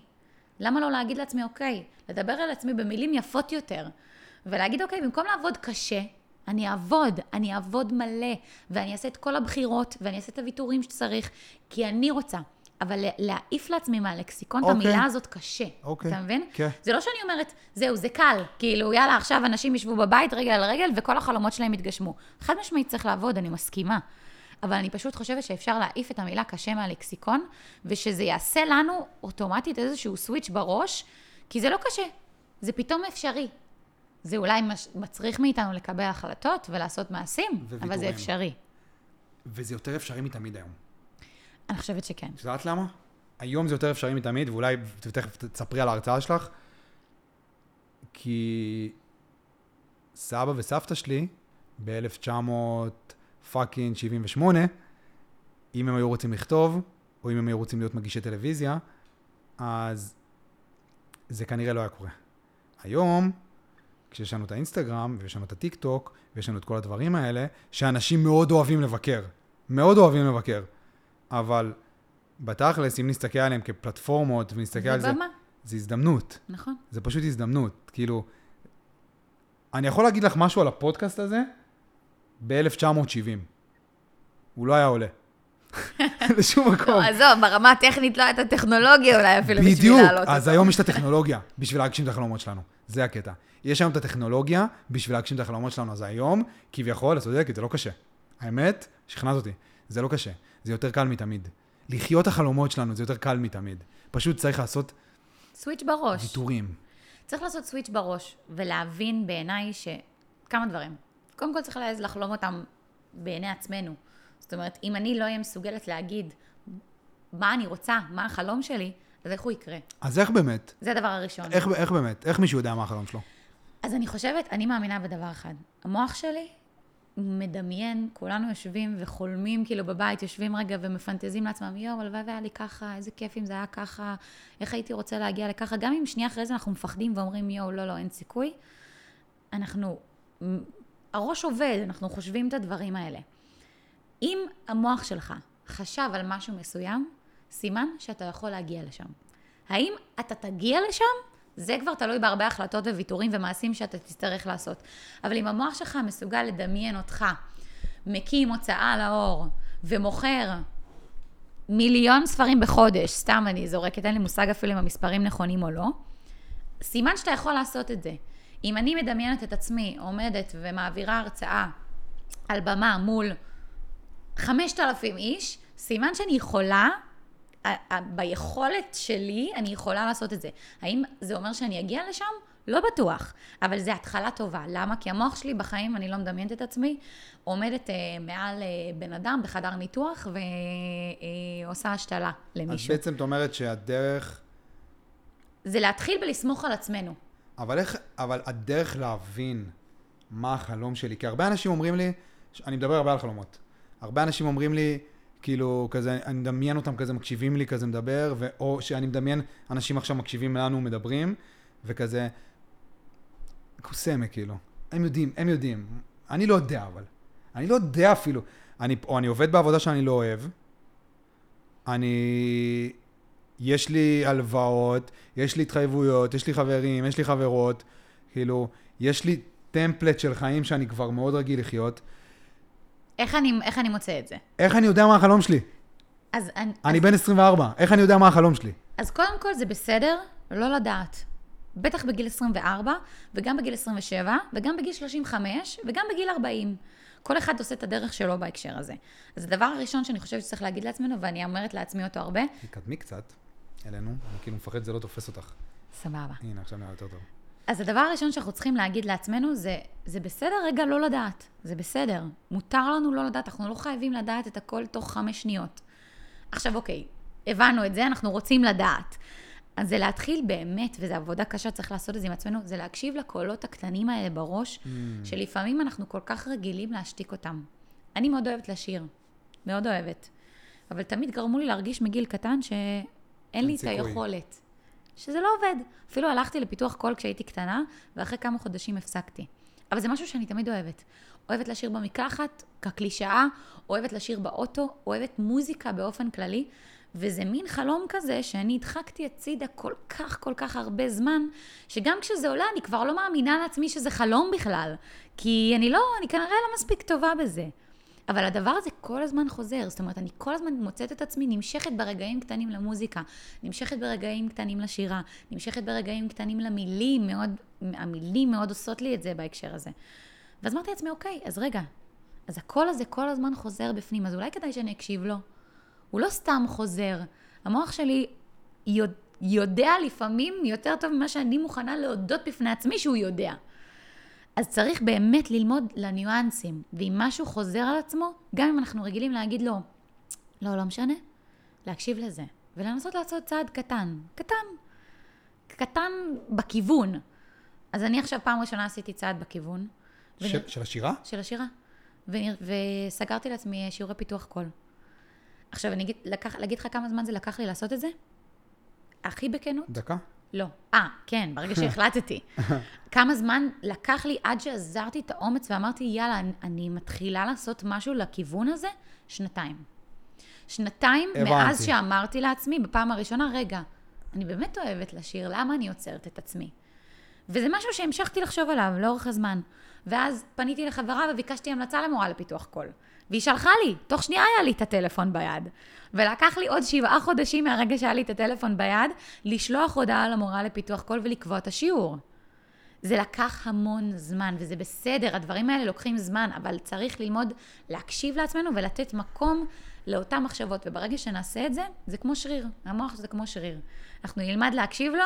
למה לא להגיד לעצמי, אוקיי, לדבר על עצמי במילים יפות יותר, ולהגיד, אוקיי, במקום לעבוד קשה, אני אעבוד, אני אעבוד מלא, ואני אעשה את כל הבחירות, ואני אעשה את הוויתורים שצריך, כי אני רוצה. אבל להעיף לעצמי מהלקסיקון את אוקיי. המילה הזאת קשה. אוקיי. אתה מבין? כן. זה לא שאני אומרת, זהו, זה קל. כאילו, יאללה, עכשיו אנשים ישבו בבית רגל על רגל, וכל החלומות שלהם יתגשמו. חד משמעית צריך לעבוד, אני מסכימה. אבל אני פשוט חושבת שאפשר להעיף את המילה קשה מהלקסיקון, ושזה יעשה לנו אוטומטית איזשהו סוויץ' בראש, כי זה לא קשה, זה פתאום אפשרי. זה אולי מש- מצריך מאיתנו לקבל החלטות ולעשות מעשים, אבל זה. אפשרי. וזה יותר אפשרי מתמיד היום. אני חושבת שכן. את יודעת למה? היום זה יותר אפשרי מתמיד, ואולי תכף תספרי על ההרצאה שלך, כי סבא וסבתא שלי, ב-1900 fucking 78, אם הם היו רוצים לכתוב, או אם הם היו רוצים להיות מגישי טלוויזיה, אז זה כנראה לא היה קורה. היום, כשיש לנו את האינסטגרם, ויש לנו את הטיק טוק, ויש לנו את כל הדברים האלה, שאנשים מאוד אוהבים לבקר. מאוד אוהבים לבקר. אבל בתכלס, אם נסתכל עליהם כפלטפורמות, ונסתכל על זה, כבמה, זה הזדמנות. נכון. זה פשוט הזדמנות. כאילו, אני יכול להגיד לך משהו על הפודקאסט הזה ב-1970. הוא לא היה עולה. לשום מקום. לא, עזוב, ברמה הטכנית לא הייתה טכנולוגיה אולי אפילו בשביל בדיוק, להעלות אז אותו. היום יש את הטכנולוגיה בשביל להגשים את החלומות שלנו. זה הקטע. יש היום את הטכנולוגיה בשביל להגשים את החלומות שלנו, אז היום, כביכול, את צודקת, זה לא קשה. האמת, שכנעת אותי, זה לא קשה. זה יותר קל מתמיד. לחיות החלומות שלנו זה יותר קל מתמיד. פשוט צריך לעשות סוויץ' בראש. ויתורים. צריך לעשות סוויץ' בראש, ולהבין בעיניי ש... כמה דברים. קודם כל צריך להעז לחלום אותם בעיני עצמנו. זאת אומרת, אם אני לא אהיה מסוגלת להגיד מה אני רוצה, מה החלום שלי, אז איך הוא יקרה? אז איך באמת? זה הדבר הראשון. איך, איך באמת? איך מישהו יודע מה החלום שלו? אז אני חושבת, אני מאמינה בדבר אחד. המוח שלי מדמיין, כולנו יושבים וחולמים, כאילו בבית יושבים רגע ומפנטזים לעצמם, יואו, הלוואי והיה לי ככה, איזה כיף אם זה היה ככה, איך הייתי רוצה להגיע לככה. גם אם שנייה אחרי זה אנחנו מפחדים ואומרים, יואו, לא, לא, אין סיכוי. אנחנו, הראש עובד, אנחנו חושבים את הדברים האלה. אם המוח שלך חשב על משהו מסוים, סימן שאתה יכול להגיע לשם. האם אתה תגיע לשם? זה כבר תלוי בהרבה החלטות וויתורים ומעשים שאתה תצטרך לעשות. אבל אם המוח שלך מסוגל לדמיין אותך, מקים הוצאה לאור ומוכר מיליון ספרים בחודש, סתם אני זורקת, אין לי מושג אפילו אם המספרים נכונים או לא, סימן שאתה יכול לעשות את זה. אם אני מדמיינת את עצמי עומדת ומעבירה הרצאה על במה מול 5,000 איש, סימן שאני יכולה, ביכולת שלי, אני יכולה לעשות את זה. האם זה אומר שאני אגיע לשם? לא בטוח, אבל זו התחלה טובה. למה? כי המוח שלי בחיים, אני לא מדמיינת את עצמי, עומדת אה, מעל אה, בן אדם בחדר ניתוח ועושה אה, השתלה אז למישהו. בעצם את אומרת שהדרך, זה להתחיל בלסמוך על עצמנו. אבל איך, אבל הדרך להבין מה החלום שלי, כי הרבה אנשים אומרים לי, אני מדבר הרבה על חלומות, הרבה אנשים אומרים לי, כאילו, כזה, אני מדמיין אותם כזה, מקשיבים לי, כזה מדבר, ו, או שאני מדמיין אנשים עכשיו מקשיבים לנו, מדברים, וכזה, קוסמה, כאילו. הם יודעים, הם יודעים. אני לא יודע, אבל. אני לא יודע אפילו. אני, או אני עובד בעבודה שאני לא אוהב, אני... יש לי הלוואות, יש לי התחייבויות, יש לי חברים, יש לי חברות, כאילו, יש לי טמפלט של חיים שאני כבר מאוד רגיל לחיות. איך אני, איך אני מוצא את זה? איך אני יודע מה החלום שלי? אז, אני, אני אז, בן 24, איך אני יודע מה החלום שלי? אז קודם כל זה בסדר לא לדעת. בטח בגיל 24, וגם בגיל 27, וגם בגיל 35, וגם בגיל 40. כל אחד עושה את הדרך שלו בהקשר הזה. אז הדבר הראשון שאני חושבת שצריך להגיד לעצמנו, ואני אומרת לעצמי אותו הרבה, תקדמי קצת אלינו, אני כאילו מפחד שזה לא תופס אותך. סבבה. הנה, עכשיו נראה יותר טוב. אז הדבר הראשון שאנחנו צריכים להגיד לעצמנו זה, זה בסדר רגע לא לדעת, זה בסדר. מותר לנו לא לדעת, אנחנו לא חייבים לדעת את הכל תוך חמש שניות. עכשיו אוקיי, הבנו את זה, אנחנו רוצים לדעת. אז זה להתחיל באמת, וזו עבודה קשה, צריך לעשות את זה עם עצמנו, זה להקשיב לקולות הקטנים האלה בראש, Mm. שלפעמים אנחנו כל כך רגילים להשתיק אותם. אני מאוד אוהבת לשיר, מאוד אוהבת. אבל תמיד גרמו לי להרגיש מגיל קטן שאין לי את. היכולת. שזה לא עובד. אפילו הלכתי לפיתוח קול כשהייתי קטנה, ואחרי כמה חודשים הפסקתי. אבל זה משהו שאני תמיד אוהבת. אוהבת לשיר במקלחת, כקלישאה, אוהבת לשיר באוטו, אוהבת מוזיקה באופן כללי, וזה מין חלום כזה שאני הדחקתי הצידה כל כך כל כך הרבה זמן, שגם כשזה עולה אני כבר לא מאמינה לעצמי שזה חלום בכלל. כי אני לא, אני כנראה לא מספיק טובה בזה. אבל הדבר הזה כל הזמן חוזר, זאת אומרת, אני כל הזמן מוצאת את עצמי נמשכת ברגעים קטנים למוזיקה, נמשכת ברגעים קטנים לשירה, נמשכת ברגעים קטנים למילים, מאוד, המילים מאוד עושות לי את זה בהקשר הזה. ואז אמרתי לעצמי, אוקיי, אז רגע, אז הקול הזה כל הזמן חוזר בפנים, אז אולי כדאי שאני אקשיב לו. הוא לא סתם חוזר. המוח שלי יודע, לפעמים יותר טוב ממה שאני מוכנה להודות בפני עצמי שהוא יודע. אז צריך באמת ללמוד לניואנסים, ואם משהו חוזר על עצמו, גם אם אנחנו רגילים להגיד לו, לא, לא משנה, להקשיב לזה, ולנסות לעשות צעד קטן, קטן, קטן בכיוון. אז אני עכשיו פעם ראשונה עשיתי צעד בכיוון. ש- של השירה? של השירה. ו- וסגרתי לעצמי שיעורי פיתוח קול. עכשיו, אני אגיד, לקח, להגיד לך כמה זמן זה לקח לי לעשות את זה? הכי בכנות? דקה? לא. אה, כן, ברגע שהחלטתי. כמה זמן לקח לי עד שעזרתי את האומץ ואמרתי, יאללה, אני, אני מתחילה לעשות משהו לכיוון הזה? שנתיים. שנתיים הבנתי. מאז שאמרתי לעצמי בפעם הראשונה, רגע, אני באמת אוהבת לשיר, למה אני עוצרת את עצמי? וזה משהו שהמשכתי לחשוב עליו לאורך הזמן. ואז פניתי לחברה וביקשתי המלצה למורה לפיתוח קול. והיא שלחה לי, תוך שנייה היה לי את הטלפון ביד. ולקח לי עוד שבעה חודשים מהרגע שהיה לי את הטלפון ביד, לשלוח הודעה למורה לפיתוח קול ולקבוע את השיעור. זה לקח המון זמן, וזה בסדר, הדברים האלה לוקחים זמן, אבל צריך ללמוד להקשיב לעצמנו ולתת מקום לאותן מחשבות, וברגע שנעשה את זה, זה כמו שריר, המוח זה כמו שריר. אנחנו נלמד להקשיב לו,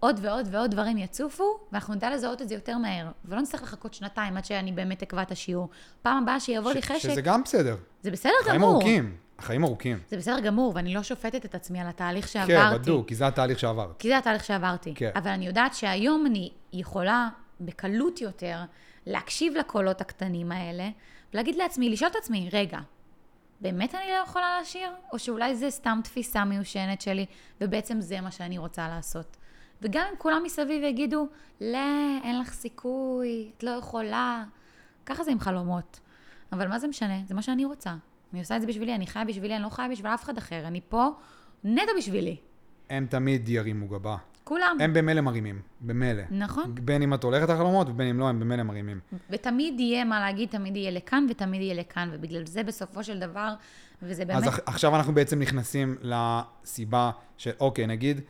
עוד ועוד ועוד דברים יצופו, ואנחנו נדע לזהות את זה יותר מהר, ולא נצטרך לחכות שנתיים עד שאני באמת אקבע את השיעור. פעם הבאה שיבוא לי ש- חשק, שזה גם בסדר. זה בסדר החיים גמור. ארוכים. החיים ארוכים. זה בסדר גמור, ואני לא שופטת את עצמי על התהליך כן, שעברתי. בדוק, כי זה התהליך שעברת. כי זה התהליך שעברתי. כן. אבל אני יודעת שהיום אני יכולה בקלות יותר להקשיב לקולות הקטנים האלה, ולהגיד לעצמי, לשאול את עצמי, רגע, באמת אני לא יכולה לשיר? או שאולי זה סתם תפיסה מיושנת שלי, ובעצם זה מה שאני רוצה לעשות. וגם אם כולם מסביב יגידו, לא, אין לך סיכוי, את לא יכולה. ככה זה עם חלומות. אבל מה זה משנה? זה מה שאני רוצה. אני עושה את זה בשבילי, אני חיה בשבילי, אני לא חיה בשביל אף אחד אחר. אני פה נטו בשבילי. הם תמיד ירימו גבה. כולם. הם במילא מרימים, במילא. נכון. בין אם את הולכת לחלומות ובין אם לא, הם במילא מרימים. ותמיד יהיה מה להגיד, תמיד יהיה לכאן ותמיד יהיה לכאן, ובגלל זה בסופו של דבר, וזה באמת... אז עכ- עכשיו אנחנו בעצם נכנסים לסיבה של, אוקיי, נגיד,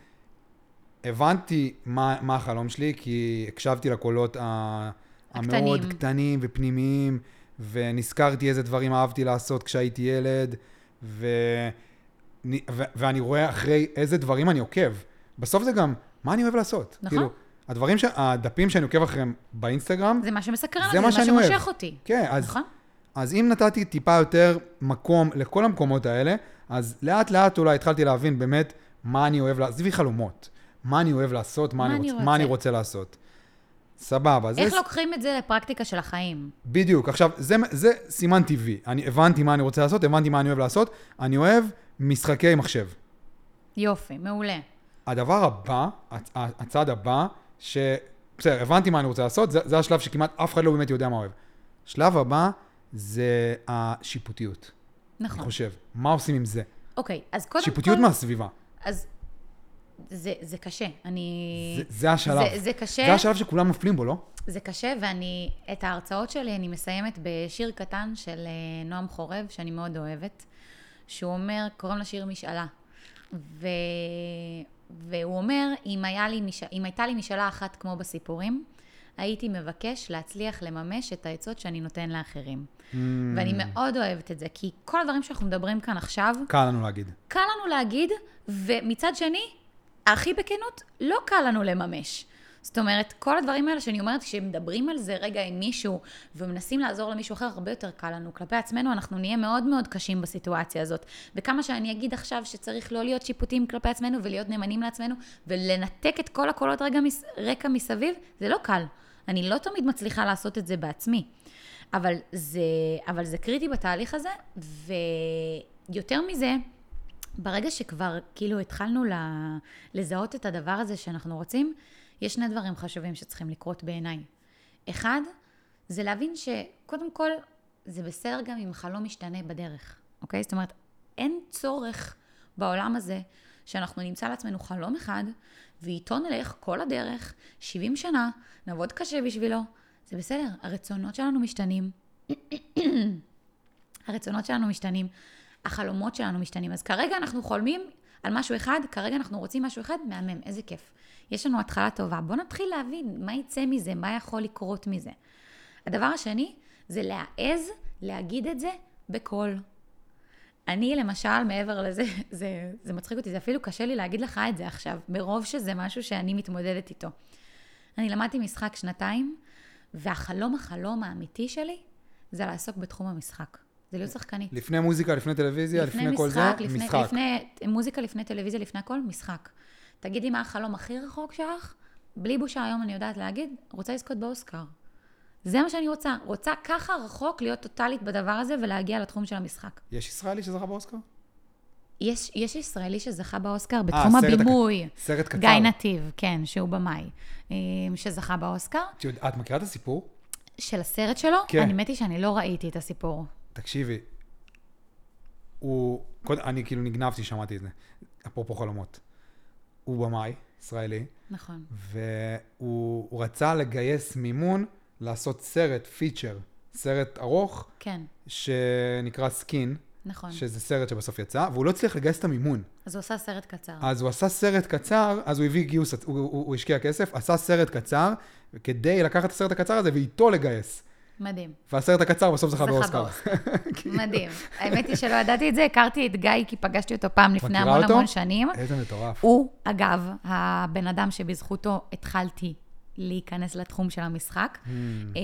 הבנתי מה, מה החלום שלי, כי הקשבתי לקולות ה- הקטנים. המאוד קטנים ופנימיים, ונזכרתי איזה דברים אהבתי לעשות כשהייתי ילד, ו... ו- ואני רואה אחרי איזה דברים אני עוקב. בסוף זה גם, מה אני אוהב לעשות? נכון. כאילו, הדברים, ש... הדפים שאני עוקב אחריהם באינסטגרם, זה מה שמסקרן זה אותי, זה מה שאני אוהב. שמושך אותי. כן, אז, נכון? אז אם נתתי טיפה יותר מקום לכל המקומות האלה, אז לאט לאט אולי התחלתי להבין באמת מה אני אוהב, עזבי חלומות, מה אני אוהב לעשות, מה, מה אני, אני רוצ... רוצה. מה אני רוצה לעשות. סבבה, זה איך לוקחים את זה לפרקטיקה של החיים? בדיוק. עכשיו, זה, זה סימן טבעי. אני הבנתי מה אני רוצה לעשות, הבנתי מה אני אוהב לעשות. אני אוהב משחקי מחשב. יופי, מעולה. הדבר הבא, הצ- הצעד הבא, ש... בסדר, הבנתי מה אני רוצה לעשות, זה, זה השלב שכמעט אף אחד לא באמת יודע מה אוהב. שלב הבא זה השיפוטיות, אני נכון. חושב. מה עושים עם זה? אוקיי, אז קודם שיפוטיות כל... מהסביבה. אז זה, זה קשה. אני... זה, זה השלב. זה, זה קשה. זה השלב שכולם נופלים בו, לא? זה קשה, ואני, את ההרצאות שלי אני מסיימת בשיר קטן של אה, נועם חורב, שאני מאוד אוהבת, שהוא אומר, קוראים לשיר משאלה. ו... והוא אומר, אם, לי מש... אם הייתה לי משאלה אחת כמו בסיפורים, הייתי מבקש להצליח לממש את העצות שאני נותן לאחרים. Mm, ואני מאוד אוהבת את זה, כי כל הדברים שאנחנו מדברים כאן עכשיו, קל לנו להגיד. קל לנו להגיד, ומצד שני, הכי בכנות, לא קל לנו לממש. זאת אומרת, כל הדברים האלה שאני אומרת, כשמדברים על זה רגע עם מישהו, ומנסים לעזור למישהו אחר, הרבה יותר קל לנו. כלפי עצמנו, אנחנו נהיה מאוד מאוד קשים בסיטואציה הזאת. וכמה שאני אגיד עכשיו שצריך לא להיות שיפוטיים כלפי עצמנו, ולהיות נאמנים לעצמנו, ולנתק את כל הקולות רגע מס... רקע מסביב, זה לא קל. אני לא תמיד מצליחה לעשות את זה בעצמי. אבל זה, אבל זה קריטי בתהליך הזה, ויותר מזה, ברגע שכבר כאילו התחלנו לזהות את הדבר הזה שאנחנו רוצים, יש שני דברים חשובים שצריכים לקרות בעיניי. אחד, זה להבין שקודם כל, זה בסדר גם אם חלום משתנה בדרך, אוקיי? זאת אומרת, אין צורך בעולם הזה שאנחנו נמצא לעצמנו חלום אחד, ואיתו נלך כל הדרך, 70 שנה, נעבוד קשה בשבילו. זה בסדר, הרצונות שלנו משתנים. הרצונות שלנו משתנים, החלומות שלנו משתנים. אז כרגע אנחנו חולמים על משהו אחד, כרגע אנחנו רוצים משהו אחד, מהמם, איזה כיף. יש לנו התחלה טובה. בואו נתחיל להבין מה יצא מזה, מה יכול לקרות מזה. הדבר השני, זה להעז להגיד את זה בקול. אני למשל, מעבר לזה, זה, זה מצחיק אותי, זה אפילו קשה לי להגיד לך את זה עכשיו, מרוב שזה משהו שאני מתמודדת איתו. אני למדתי משחק שנתיים, והחלום החלום האמיתי שלי זה לעסוק בתחום המשחק. זה להיות שחקנית. לפני מוזיקה, לפני טלוויזיה, לפני, כל זה, לפני, משחק. לפני מוזיקה, לפני טלוויזיה, לפני הכל, משחק. תגידי מה החלום הכי רחוק שלך, בלי בושה היום אני יודעת להגיד, רוצה לזכות באוסקר. זה מה שאני רוצה. רוצה ככה רחוק להיות טוטאלית בדבר הזה ולהגיע לתחום של המשחק. יש ישראלי שזכה באוסקר? יש, יש ישראלי שזכה באוסקר אה, בתחום סרט הק- הבימוי. סרט קצר. גיא נתיב, כן, שהוא במאי, אה, שזכה באוסקר. את מכירה את הסיפור? של הסרט שלו, כן. אני מתי שאני לא ראיתי את הסיפור. תקשיבי, הוא, קודם, אני כאילו נגנבתי, שמעתי את זה, אפרופו חלומות. הוא במאי, ישראלי, נכון. והוא הוא רצה לגייס מימון לעשות סרט, feature, סרט ארוך, כן, שנקרא Skin, נכון. שזה סרט שבסוף יצא, והוא לא הצליח לגייס את המימון. אז הוא עשה סרט קצר. אז הוא עשה סרט קצר, אז הוא הביא גיוס, הוא, הוא, הוא השקיע כסף, עשה סרט קצר, כדי לקחת את הסרט הקצר הזה ואיתו לגייס. מדהים. והסרט הקצר בסוף זכה באוסקר. מדהים. האמת היא שלא ידעתי את זה, הכרתי את גיא כי פגשתי אותו פעם לפני המון? המון שנים. איזה מטורף. הוא, אגב, הבן אדם שבזכותו התחלתי להיכנס לתחום של המשחק. אמ,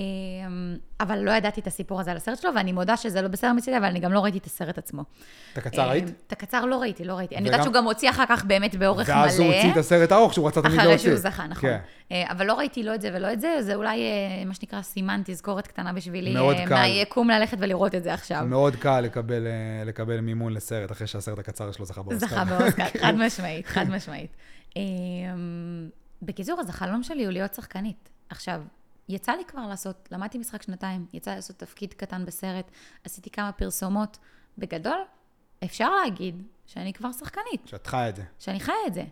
אבל לא ידעתי את הסיפור הזה על הסרט שלו, ואני מודה שזה לא בסדר מצידי, אבל אני גם לא ראיתי את הסרט עצמו. את הקצר ראית? אמ, את הקצר לא ראיתי, לא ראיתי. אני וגם- יודעת שהוא גם הוציא אחר כך באמת באורך מלא. ואז הוא הוציא את הסרט הארוך שהוא רצה תמיד להוציא. אחרי שהוא זכה, נכון. כן. אה, אבל לא ראיתי לא את זה ולא את זה, זה אולי אה, מה שנקרא סימן תזכורת קטנה בשבילי, מאוד אה, קל. מהיקום ללכת ולראות את זה עכשיו. מאוד קל לקבל, אה, לקבל מימון לסרט אחרי שהסרט הקצר שלו זכה באוסקר. זכה באוסקר, חד משמעית, חד משמעית. בקיצור, אז החלום שלי הוא להיות שחקנית. עכשיו, יצא לי כבר לעשות, למדתי משחק שנתיים, יצא לי לעשות תפקיד קטן בסרט, עשיתי כמה פרסומות. בגדול, אפשר להגיד שאני כבר שחקנית, שאת חיה את זה. שאני חיה את זה.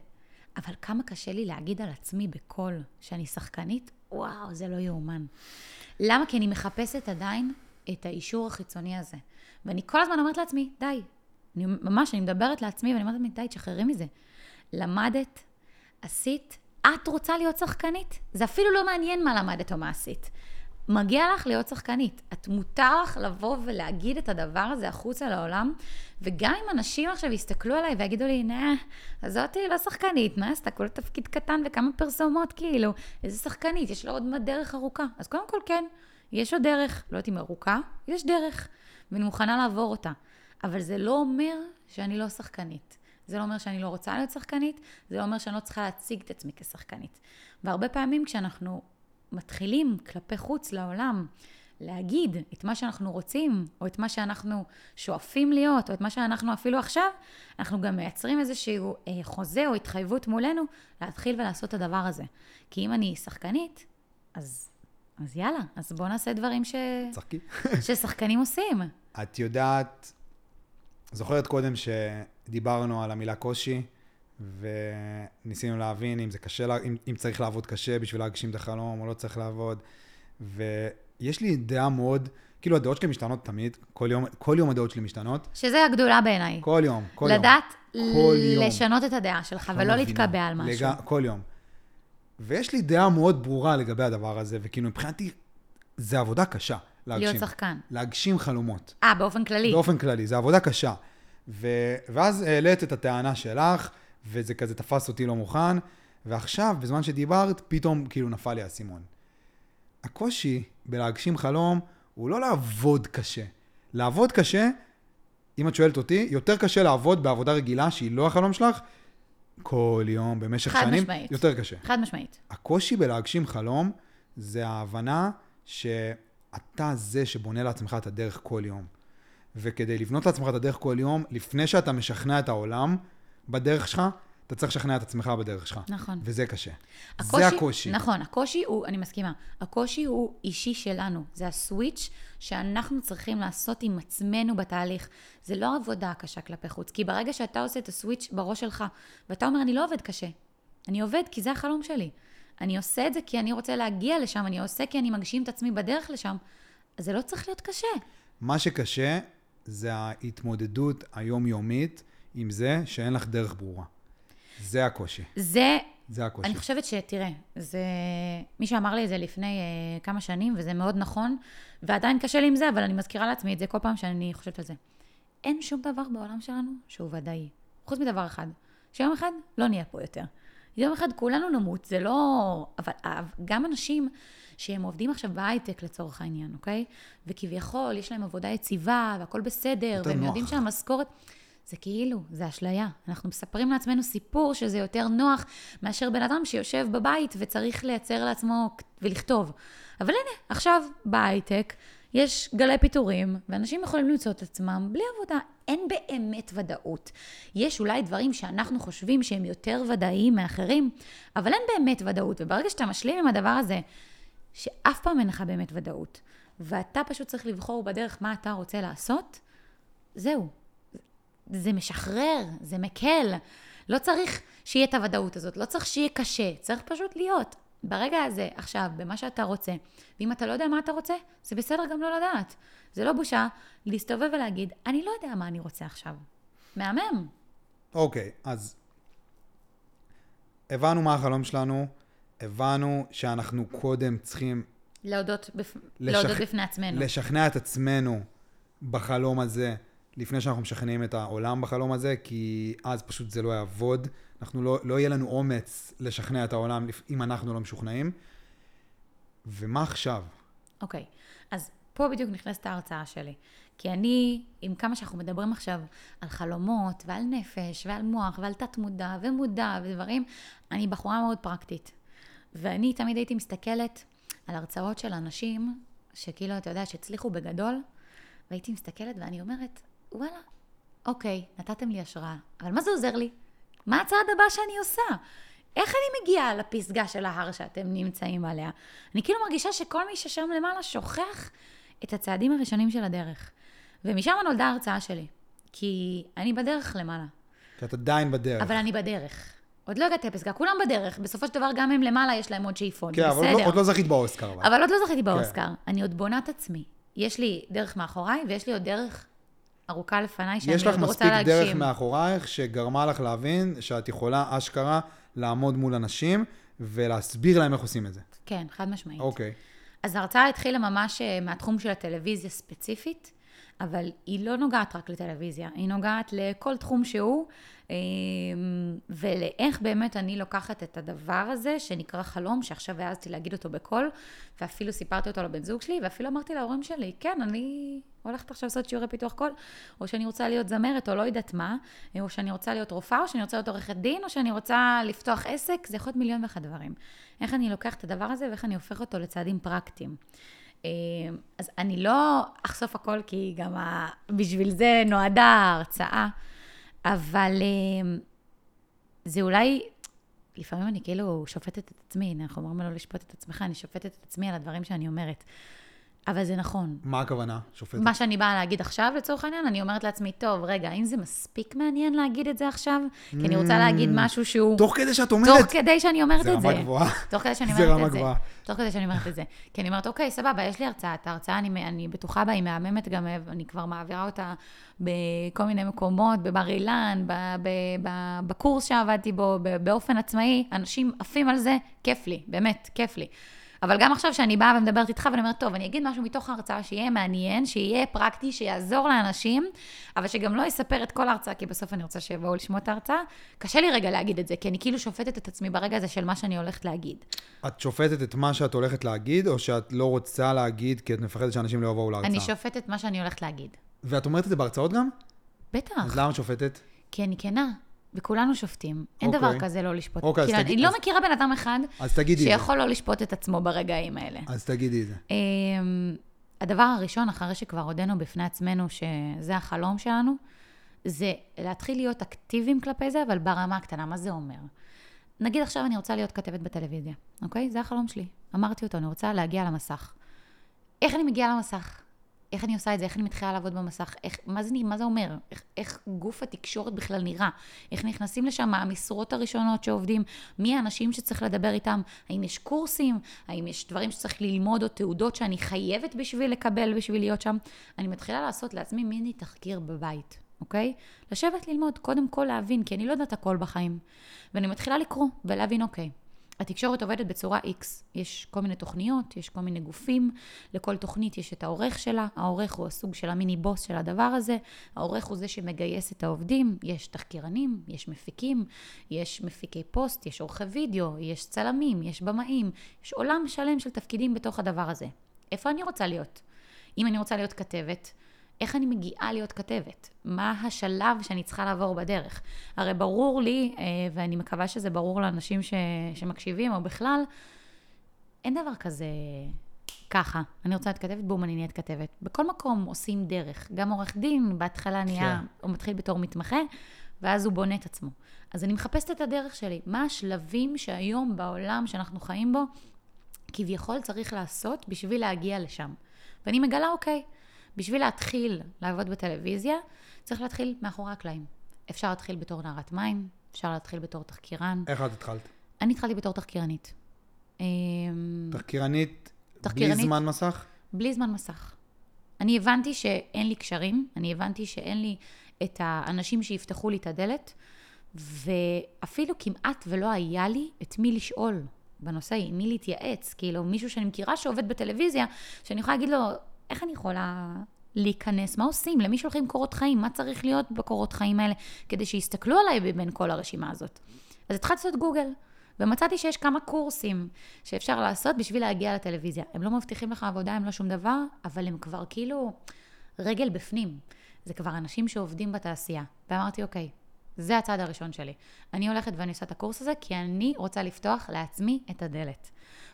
אבל כמה קשה לי להגיד על עצמי בקול שאני שחקנית, וואו, זה לא יאומן. למה? כי אני מחפשת עדיין את האישור החיצוני הזה. ואני כל הזמן אומרת לעצמי, די. אני ממש, אני מדברת לעצמי ואני אומרת לעצמי, די, תשחררי מזה. למדת, עשית, את רוצה להיות שחקנית? זה אפילו לא מעניין מה למדת או מה עשית. מגיע לך להיות שחקנית. את מותר לך לבוא ולהגיד את הדבר הזה החוצה לעולם, וגם אם אנשים עכשיו יסתכלו עליי ויגידו לי, נה, אז זאתי לא שחקנית, מה עשתה? כל תפקיד קטן וכמה פרסומות, כאילו, איזה שחקנית, יש לה עוד דרך ארוכה. אז קודם כל, כן, יש עוד דרך, לא יודעת אם ארוכה, יש דרך, ואני מוכנה לעבור אותה. אבל זה לא אומר שאני לא שחקנית. זה לא אומר שאני לא רוצה להיות שחקנית, זה לא אומר שאני לא צריכה להציג את עצמי כשחקנית. והרבה פעמים כשאנחנו מתחילים כלפי חוץ לעולם להגיד את מה שאנחנו רוצים, או את מה שאנחנו שואפים להיות, או את מה שאנחנו אפילו עכשיו, אנחנו גם מייצרים איזשהו אה, חוזה או התחייבות מולנו להתחיל ולעשות את הדבר הזה. כי אם אני שחקנית, אז, אז יאללה, אז בואו נעשה דברים ש... ששחקנים עושים. את יודעת, זוכרת קודם שדיברנו על המילה קושי, וניסינו להבין אם זה קשה, אם, אם צריך לעבוד קשה בשביל להגשים את החלום או לא צריך לעבוד. ויש לי דעה מאוד, כאילו הדעות שלי משתנות תמיד, כל יום, כל יום הדעות שלי משתנות. שזה הגדולה בעיניי. כל יום, כל לדעת יום. לדעת לשנות את הדעה שלך ולא להתקבע על משהו. לג... כל יום. ויש לי דעה מאוד ברורה לגבי הדבר הזה, וכאילו מבחינתי, זה עבודה קשה. להגשים. להיות שחקן. להגשים חלומות. אה, באופן כללי. באופן כללי, זה עבודה קשה. ו... ואז העלית את הטענה שלך, וזה כזה תפס אותי לא מוכן, ועכשיו, בזמן שדיברת, פתאום כאילו נפל לי האסימון. הקושי בלהגשים חלום הוא לא לעבוד קשה. לעבוד קשה, אם את שואלת אותי, יותר קשה לעבוד בעבודה רגילה שהיא לא החלום שלך, כל יום, במשך חד שנים, משמעית. יותר קשה. חד משמעית. הקושי בלהגשים חלום זה ההבנה שאתה זה שבונה לעצמך את הדרך כל יום. וכדי לבנות לעצמך את הדרך כל יום, לפני שאתה משכנע את העולם בדרך שלך, אתה צריך לשכנע את עצמך בדרך שלך. נכון. וזה קשה. הקושי, זה הקושי. נכון, הקושי הוא, אני מסכימה, הקושי הוא אישי שלנו. זה הסוויץ' שאנחנו צריכים לעשות עם עצמנו בתהליך. זה לא עבודה קשה כלפי חוץ, כי ברגע שאתה עושה את הסוויץ' בראש שלך, ואתה אומר, אני לא עובד קשה, אני עובד כי זה החלום שלי. אני עושה את זה כי אני רוצה להגיע לשם, אני עושה כי אני מגשים את עצמי בדרך לשם, אז זה לא צריך להיות קשה. מה שקשה זה ההתמודדות היומיומית עם זה שאין לך דרך ברורה. זה הקושי. זה... זה הקושי. אני חושבת שתראה, זה... מישהו אמר לי את זה לפני uh, כמה שנים, וזה מאוד נכון, ועדיין קשה לי עם זה, אבל אני מזכירה לעצמי את זה כל פעם שאני חושבת על זה. אין שום דבר בעולם שלנו שהוא ודאי. חוץ מדבר אחד, שיום אחד לא נהיה פה יותר. יום אחד כולנו נמות, זה לא... אבל גם אנשים שהם עובדים עכשיו בהייטק לצורך העניין, אוקיי? וכביכול יש להם עבודה יציבה והכל בסדר, והם נוח. יודעים שהמשכורת... זה כאילו, זה אשליה. אנחנו מספרים לעצמנו סיפור שזה יותר נוח מאשר בן אדם שיושב בבית וצריך לייצר לעצמו ולכתוב. אבל הנה, עכשיו בהייטק יש גלי פיטורים, ואנשים יכולים למצוא את עצמם בלי עבודה. אין באמת ודאות. יש אולי דברים שאנחנו חושבים שהם יותר ודאיים מאחרים, אבל אין באמת ודאות. וברגע שאתה משלים עם הדבר הזה, שאף פעם אין לך באמת ודאות, ואתה פשוט צריך לבחור בדרך מה אתה רוצה לעשות, זהו, זה משחרר, זה מקל. לא צריך שיהיה את הוודאות הזאת, לא צריך שיהיה קשה, צריך פשוט להיות. ברגע הזה, עכשיו, במה שאתה רוצה, ואם אתה לא יודע מה אתה רוצה, זה בסדר גם לא לדעת. זה לא בושה להסתובב ולהגיד, אני לא יודע מה אני רוצה עכשיו. מהמם. אוקיי, okay, אז הבנו מה החלום שלנו, הבנו שאנחנו קודם צריכים... להודות, בפ... לשכ... להודות בפני עצמנו. לשכנע את עצמנו בחלום הזה. לפני שאנחנו משכנעים את העולם בחלום הזה, כי אז פשוט זה לא יעבוד. אנחנו לא, לא יהיה לנו אומץ לשכנע את העולם אם אנחנו לא משוכנעים. ומה עכשיו? אוקיי, okay. אז פה בדיוק נכנסת ההרצאה שלי. כי אני, עם כמה שאנחנו מדברים עכשיו על חלומות ועל נפש ועל מוח ועל תת-מודע ומודע ודברים, אני בחורה מאוד פרקטית. ואני תמיד הייתי מסתכלת על הרצאות של אנשים שכאילו, אתה יודע, שהצליחו בגדול, והייתי מסתכלת ואני אומרת, וואלה, אוקיי, נתתם לי השראה, אבל מה זה עוזר לי? מה הצעד הבא שאני עושה? איך אני מגיעה לפסגה של ההר שאתם נמצאים עליה? אני כאילו מרגישה שכל מי ששם למעלה שוכח את הצעדים הראשונים של הדרך. ומשם נולדה ההרצאה שלי, כי אני בדרך למעלה. כי את עדיין בדרך. אבל אני בדרך. עוד לא הגעתי לפסגה, כולם בדרך. בסופו של דבר, גם הם למעלה, יש להם עוד שאיפות, כן, בסדר. כן, אבל עוד לא זכית באוסקר. אבל. עוד לא זכיתי באוסקר. כן. אני עוד בונה את עצמי. יש לי דרך מאחוריי, ויש לי עוד דרך ארוכה לפניי, שאני עוד רוצה להגשים. יש לך מספיק דרך מאחורייך שגרמה לך להבין שאת יכולה אשכרה לעמוד מול אנשים ולהסביר להם איך עושים את זה. כן, חד משמעית. אוקיי. אז ההרצאה התחילה ממש אה, מהתחום של הטלוויזיה ספציפית, אבל היא לא נוגעת רק לטלוויזיה, היא נוגעת לכל תחום שהוא, אה, ולאיך באמת אני לוקחת את הדבר הזה, שנקרא חלום, שעכשיו העזתי להגיד אותו בקול, ואפילו סיפרתי אותו לבן זוג שלי, ואפילו אמרתי להורים שלי, כן, אני הולכת עכשיו לעשות שיעורי פיתוח קול, או שאני רוצה להיות זמרת, או לא יודעת מה, או שאני רוצה להיות רופאה, או שאני רוצה להיות עורכת דין, או שאני רוצה לפתוח עסק, זה יכול להיות מיליון ואחד דברים. איך אני לוקחת את הדבר הזה, ואיך אני הופך אותו לצעדים פרקטיים. אה, אז אני לא אחשוף הכל, כי גם. בשביל זה נועדה ההרצאה, אבל אה, זה אולי, לפעמים אני כאילו שופטת את עצמי, אנחנו אומרים לא לשפוט את עצמך, אני שופטת את עצמי על הדברים שאני אומרת. אבל זה נכון. מה הכוונה, שופטת? מה שאני באה להגיד עכשיו, לצורך העניין, אני אומרת לעצמי, טוב, רגע, האם זה מספיק מעניין להגיד את זה עכשיו? כי אני רוצה להגיד Mm. משהו שהוא... תוך כדי שאת אומרת... תוך כדי שאני אומרת זה את זה. רמה גבוהה. תוך כדי שאני זה אומרת רמה את זה. גבוהה. תוך כדי שאני אומרת את זה. כי אני אומרת, אוקיי, סבבה, יש לי הרצאה. את ההרצאה, אני, אני בטוחה בה, היא מהממת גם, אני כבר מעבירה אותה בכל מיני מקומות, בבר אילן, בקורס שעבדתי בו, באופן עצמאי. אנשים עפים על זה, כיף לי, באמת, כיף לי. אבל גם עכשיו שאני באה ומדברת איתך ואני אומרת, טוב, אני אגיד משהו מתוך ההרצאה שיהיה מעניין, שיהיה פרקטי, שיעזור לאנשים, אבל שגם לא יספר את כל ההרצאה, כי בסוף אני רוצה שיבואו לשמוע את ההרצאה. קשה לי רגע להגיד את זה, כי אני כאילו שופטת את עצמי ברגע הזה של מה שאני הולכת להגיד. את שופטת את מה שאת הולכת להגיד, או שאת לא רוצה להגיד כי את מפחדת שאנשים לא יבואו להרצאה? אני שופטת מה שאני הולכת להגיד. ואת אומרת את זה בהרצאות גם? בטח, אז למה את שופטת? כי אני כנה, וכולנו שופטים. אין אוקיי. דבר כזה לא לשפוט. אוקיי, אז כאילו, תגיד- אני לא אז- מכירה בן אדם אחד אז תגידי את זה. שיכול לא לשפוט את עצמו ברגעים האלה. אז תגידי את זה. אמ, הדבר הראשון, אחרי שכבר הודינו בפני עצמנו שזה החלום שלנו, זה להתחיל להיות אקטיביים כלפי זה, אבל ברמה הקטנה. מה זה אומר? נגיד עכשיו אני רוצה להיות כתבת בטלוויזיה, אוקיי? זה החלום שלי. אמרתי אותו, אני רוצה להגיע למסך. איך אני מגיעה למסך? איך אני עושה את זה? איך אני מתחילה לעבוד במסך? איך, מה, זה, מה זה אומר? איך, איך גוף התקשורת בכלל נראה? איך נכנסים לשם? המשרות הראשונות שעובדים? מי האנשים שצריך לדבר איתם? האם יש קורסים? האם יש דברים שצריך ללמוד או תעודות שאני חייבת בשביל לקבל, בשביל להיות שם? אני מתחילה לעשות לעצמי מיני תחקיר בבית, אוקיי? לשבת ללמוד, קודם כל להבין, כי אני לא יודעת הכל בחיים. ואני מתחילה לקרוא ולהבין, אוקיי, התקשורת עובדת בצורה X. יש כל מיני תוכניות, יש כל מיני גופים, לכל תוכנית יש את העורך שלה, העורך הוא הסוג של המיני בוס של הדבר הזה, העורך הוא זה שמגייס את העובדים, יש תחקירנים, יש מפיקים, יש מפיקי פוסט, יש עורכי וידאו, יש צלמים, יש במאים, יש עולם שלם של תפקידים בתוך הדבר הזה. איפה אני רוצה להיות? אם אני רוצה להיות כתבת, איך אני מגיעה להיות כתבת? מה השלב שאני צריכה לעבור בדרך? הרי ברור לי, אה, ואני מקווה שזה ברור לאנשים ש, שמקשיבים, או בכלל, אין דבר כזה ככה. אני רוצה להיות כתבת, בום, אני נהיית כתבת. בכל מקום עושים דרך. גם עורך דין, בהתחלה נהיה, כן. הוא מתחיל בתור מתמחה, ואז הוא בונה את עצמו. אז אני מחפשת את הדרך שלי. מה השלבים שהיום בעולם שאנחנו חיים בו, כביכול צריך לעשות בשביל להגיע לשם. ואני מגלה, אוקיי, בשביל להתחיל לעבוד בטלוויזיה, צריך להתחיל מאחורי הקלעים. אפשר להתחיל בתור נערת מים, אפשר להתחיל בתור תחקירן. איך את התחלת? אני התחלתי בתור תחקירנית. אמ, תחקירנית, בלי תחקירנית. זמן מסך? בלי זמן מסך. אני הבנתי שאין לי קשרים, אני הבנתי שאין לי את האנשים שיפתחו לי את הדלת, ואפילו כמעט ולא היה לי את מי לשאול בנושא, עם מי להתייעץ. כאילו, מישהו שאני מכירה שעובד בטלוויזיה, שאני יכולה להגיד לו, איך אני יכולה להיכנס? מה עושים? למי שולחים קורות חיים? מה צריך להיות בקורות חיים האלה? כדי שיסתכלו עליי בין כל הרשימה הזאת. אז התחלתי לעשות גוגל. ומצאתי שיש כמה קורסים שאפשר לעשות בשביל להגיע לטלוויזיה. הם לא מבטיחים לך עבודה, הם לא שום דבר, אבל הם כבר כאילו רגל בפנים. זה כבר אנשים שעובדים בתעשייה. ואמרתי, אוקיי, זה הצעד הראשון שלי. אני הולכת ואני עושה את הקורס הזה, כי אני רוצה לפתוח לעצמי את הדלת.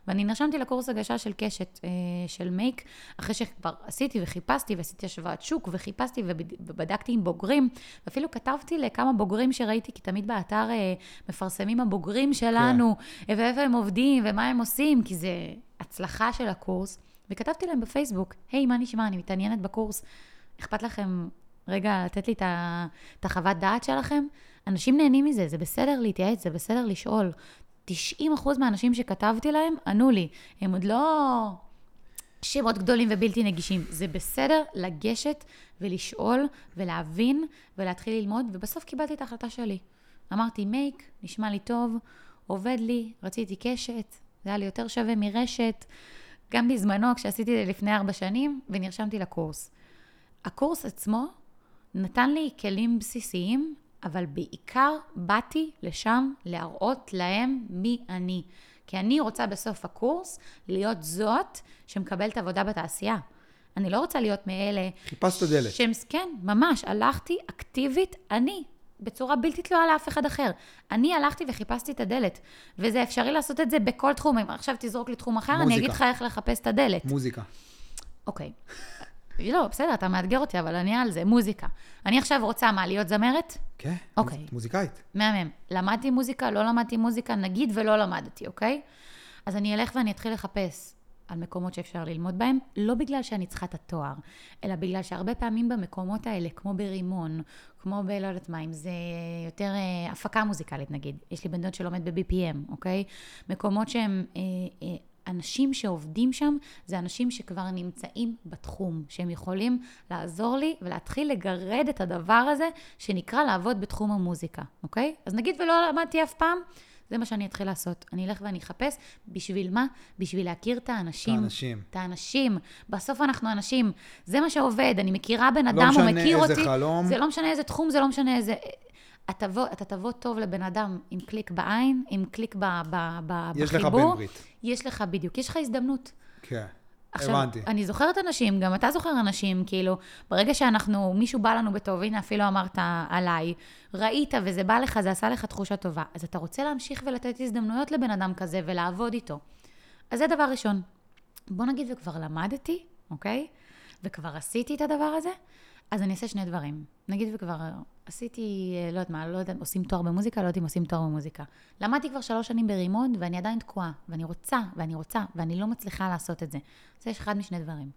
ואני נרשמתי לקורס הגשה של קשת, אה, של מייק, אחרי שכבר עשיתי וחיפשתי ועשיתי השוואת שוק, וחיפשתי ובד- ובדקתי עם בוגרים, ואפילו כתבתי לכמה בוגרים שראיתי, כי תמיד באתר אה, מפרסמים הבוגרים שלנו, ואיפה הם עובדים ומה הם עושים, כי זה הצלחה של הקורס. וכתבתי להם בפייסבוק, היי, מה נשמע, אני מתעניינת בקורס, אכפת לכם רגע לתת לי את החוות דעת שלכם? אנשים נהנים מזה, זה בסדר להתייעץ, זה בסדר לשאול. 90% מהאנשים שכתבתי להם ענו לי, הם עוד לא שמות גדולים ובלתי נגישים. זה בסדר לגשת ולשאול ולהבין ולהתחיל ללמוד, ובסוף קיבלתי את ההחלטה שלי. אמרתי, מייק, נשמע לי טוב, עובד לי, רציתי קשת, זה היה לי יותר שווה מרשת, גם בזמנו, כשעשיתי את זה לפני ארבע שנים, ונרשמתי לקורס. הקורס עצמו נתן לי כלים בסיסיים, אבל בעיקר באתי לשם להראות להם מי אני. כי אני רוצה בסוף הקורס להיות זאת שמקבלת עבודה בתעשייה. אני לא רוצה להיות מאלה... חיפשת דלת. שהם, כן, ממש, הלכתי אקטיבית, אני, בצורה בלתי תלויה לאף אחד אחר. אני הלכתי וחיפשתי את הדלת, וזה אפשרי לעשות את זה בכל תחום. אם עכשיו תזרוק לי תחום אחר, מוזיקה. אני אגיד לך איך לחפש את הדלת. מוזיקה. אוקיי. לא, בסדר, אתה מאתגר אותי, אבל אני על זה, מוזיקה. אני עכשיו רוצה, מה, להיות זמרת? כן, אוקיי. מוז- מוזיקאית. מהמם. למדתי מוזיקה, לא למדתי מוזיקה, נגיד ולא למדתי, אוקיי? אז אני אלך ואני אתחיל לחפש על מקומות שאפשר ללמוד בהם, לא בגלל שאני צריכה את התואר, אלא בגלל שהרבה פעמים במקומות האלה, כמו ברימון, כמו ב... לא יודעת מה, אם זה יותר אה, הפקה מוזיקלית נגיד, יש לי בן דוד שלומד ב-BPM, אוקיי? מקומות שהם... אה, אה, אנשים שעובדים שם, זה אנשים שכבר נמצאים בתחום, שהם יכולים לעזור לי ולהתחיל לגרד את הדבר הזה שנקרא לעבוד בתחום המוזיקה, אוקיי? אז נגיד ולא למדתי אף פעם, זה מה שאני אתחיל לעשות. אני אלך ואני אחפש, בשביל מה? בשביל להכיר את האנשים. את האנשים. את האנשים. בסוף אנחנו אנשים. זה מה שעובד. אני מכירה בן אדם, לא הוא משנה מכיר איזה אותי. חלום. זה לא משנה איזה תחום, זה לא משנה איזה... אתה תבוא, אתה תבוא טוב לבן אדם עם קליק בעין, עם קליק ב, ב, ב, יש לך בחיבור. בן ברית. יש לך בדיוק, יש לך הזדמנות. כן, עכשיו, הבנתי. אני זוכרת אנשים, גם אתה זוכר אנשים, כאילו, ברגע שאנחנו, מישהו בא לנו בטוב, הנה אפילו אמרת עליי, ראית וזה בא לך, זה עשה לך תחושה טובה, אז אתה רוצה להמשיך ולתת הזדמנויות לבן אדם כזה ולעבוד איתו. אז זה דבר ראשון. בוא נגיד וכבר למדתי, אוקיי? וכבר עשיתי את הדבר הזה, אז אני אעשה שני דברים. נגיד וכבר עשיתי, אה, לא יודעת מה, לא יודעת, עושים תואר במוזיקה, לא יודעת אם עושים תואר במוזיקה. למדתי כבר שלוש שנים ברימון, ואני עדיין תקועה, ואני רוצה, ואני רוצה, ואני לא מצליחה לעשות את זה. אז יש אחד משני דברים.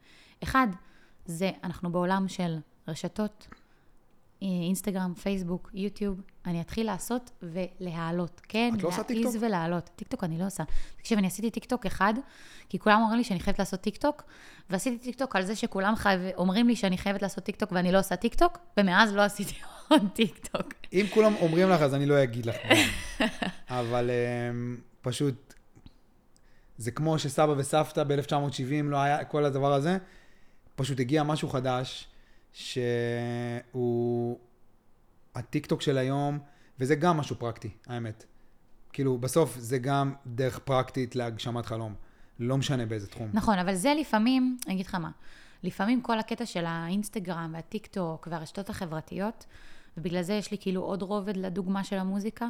אחד, זה, אנחנו בעולם של רשתות, אה, אינסטגרם, פייסבוק, יוטיוב, אני אתחיל לעשות ולהעלות. כן, את לא עושה להעיז טיקטוק? ולהעלות. טיקטוק אני לא עושה. תקשיב, אני עשיתי טיקטוק אחד, כי כולם אומרים לי שאני חייבת לעשות טיקטוק, ועשיתי טיקטוק על זה שכולם חייב, אומרים לי שאני חייבת לעשות טיקטוק ואני לא עושה טיקטוק, ומאז לא עשיתי עוד טיקטוק. אם כולם אומרים לך, אז אני לא אגיד לך. אבל um, פשוט, זה כמו שסבא וסבתא ב-1970 לא היה כל הדבר הזה, פשוט הגיע משהו חדש, שהוא הטיקטוק של היום, וזה גם משהו פרקטי, האמת. כאילו, בסוף זה גם דרך פרקטית להגשמת חלום. לא משנה באיזה תחום. נכון, אבל זה לפעמים, אני אגיד לך מה, לפעמים כל הקטע של האינסטגרם והטיק טוק והרשתות החברתיות, ובגלל זה יש לי כאילו עוד רובד לדוגמה של המוזיקה,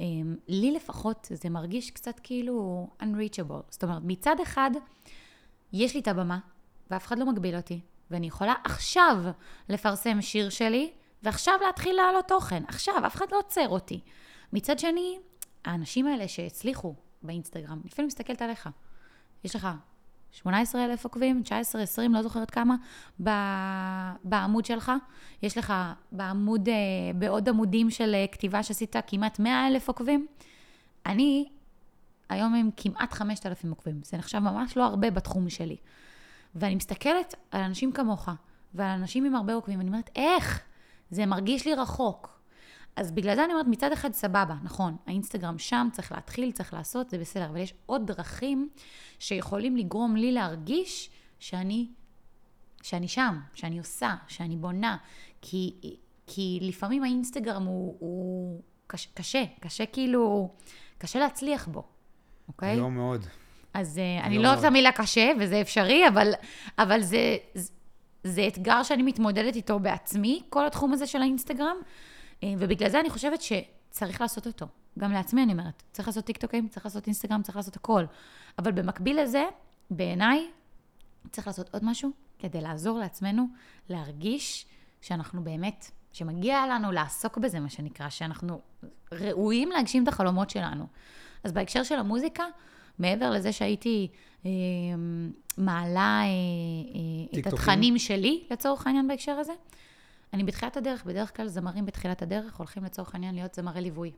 אמ, לי לפחות זה מרגיש קצת כאילו unreachable. זאת אומרת, מצד אחד, יש לי את הבמה, ואף אחד לא מגביל אותי, ואני יכולה עכשיו לפרסם שיר שלי, ועכשיו להתחיל להעלות תוכן. עכשיו, אף אחד לא עוצר אותי. מצד שני, האנשים האלה שהצליחו באינסטגרם, לפעמים מסתכלת עליך. יש לך 18,000 עוקבים, 19, 20, לא זוכרת כמה, ב- בעמוד שלך. יש לך בעמוד, אה, בעוד עמודים של אה, כתיבה שעשית כמעט 100,000 עוקבים. אני היום עם כמעט 5,000 עוקבים. זה נחשב ממש לא הרבה בתחום שלי. ואני מסתכלת על אנשים כמוך, ועל אנשים עם הרבה עוקבים, ואני אומרת, איך? זה מרגיש לי רחוק. אז בגלל זה אני אומרת, מצד אחד סבבה, נכון, האינסטגרם שם, צריך להתחיל, צריך לעשות, זה בסדר, אבל יש עוד דרכים שיכולים לגרום לי להרגיש שאני, שאני שם, שאני עושה, שאני בונה, כי, כי לפעמים האינסטגרם הוא, הוא קשה, קשה, קשה כאילו, קשה להצליח בו, אוקיי? לא מאוד. אז uh, אני לא לא אוהבת את. המילה קשה, וזה אפשרי, אבל, אבל זה, זה, זה אתגר שאני מתמודדת איתו בעצמי, כל התחום הזה של האינסטגרם, אה, ובגלל זה אני חושבת שצריך לעשות אותו. גם לעצמי אני אומרת, צריך לעשות טיקטוקים, צריך לעשות אינסטגרם, צריך לעשות הכל. אבל במקביל לזה, בעיניי, צריך לעשות עוד משהו כדי לעזור לעצמנו להרגיש שאנחנו באמת, שמגיע לנו לעסוק בזה, מה שנקרא, שאנחנו ראויים להגשים את החלומות שלנו. אז בהקשר של המוזיקה, מעבר לזה שהייתי אה, מעלה אה, אה, את? התכנים שלי, לצורך העניין בהקשר הזה, אני בתחילת הדרך, בדרך כלל זמרים בתחילת הדרך הולכים לצורך העניין להיות זמרי ליווי,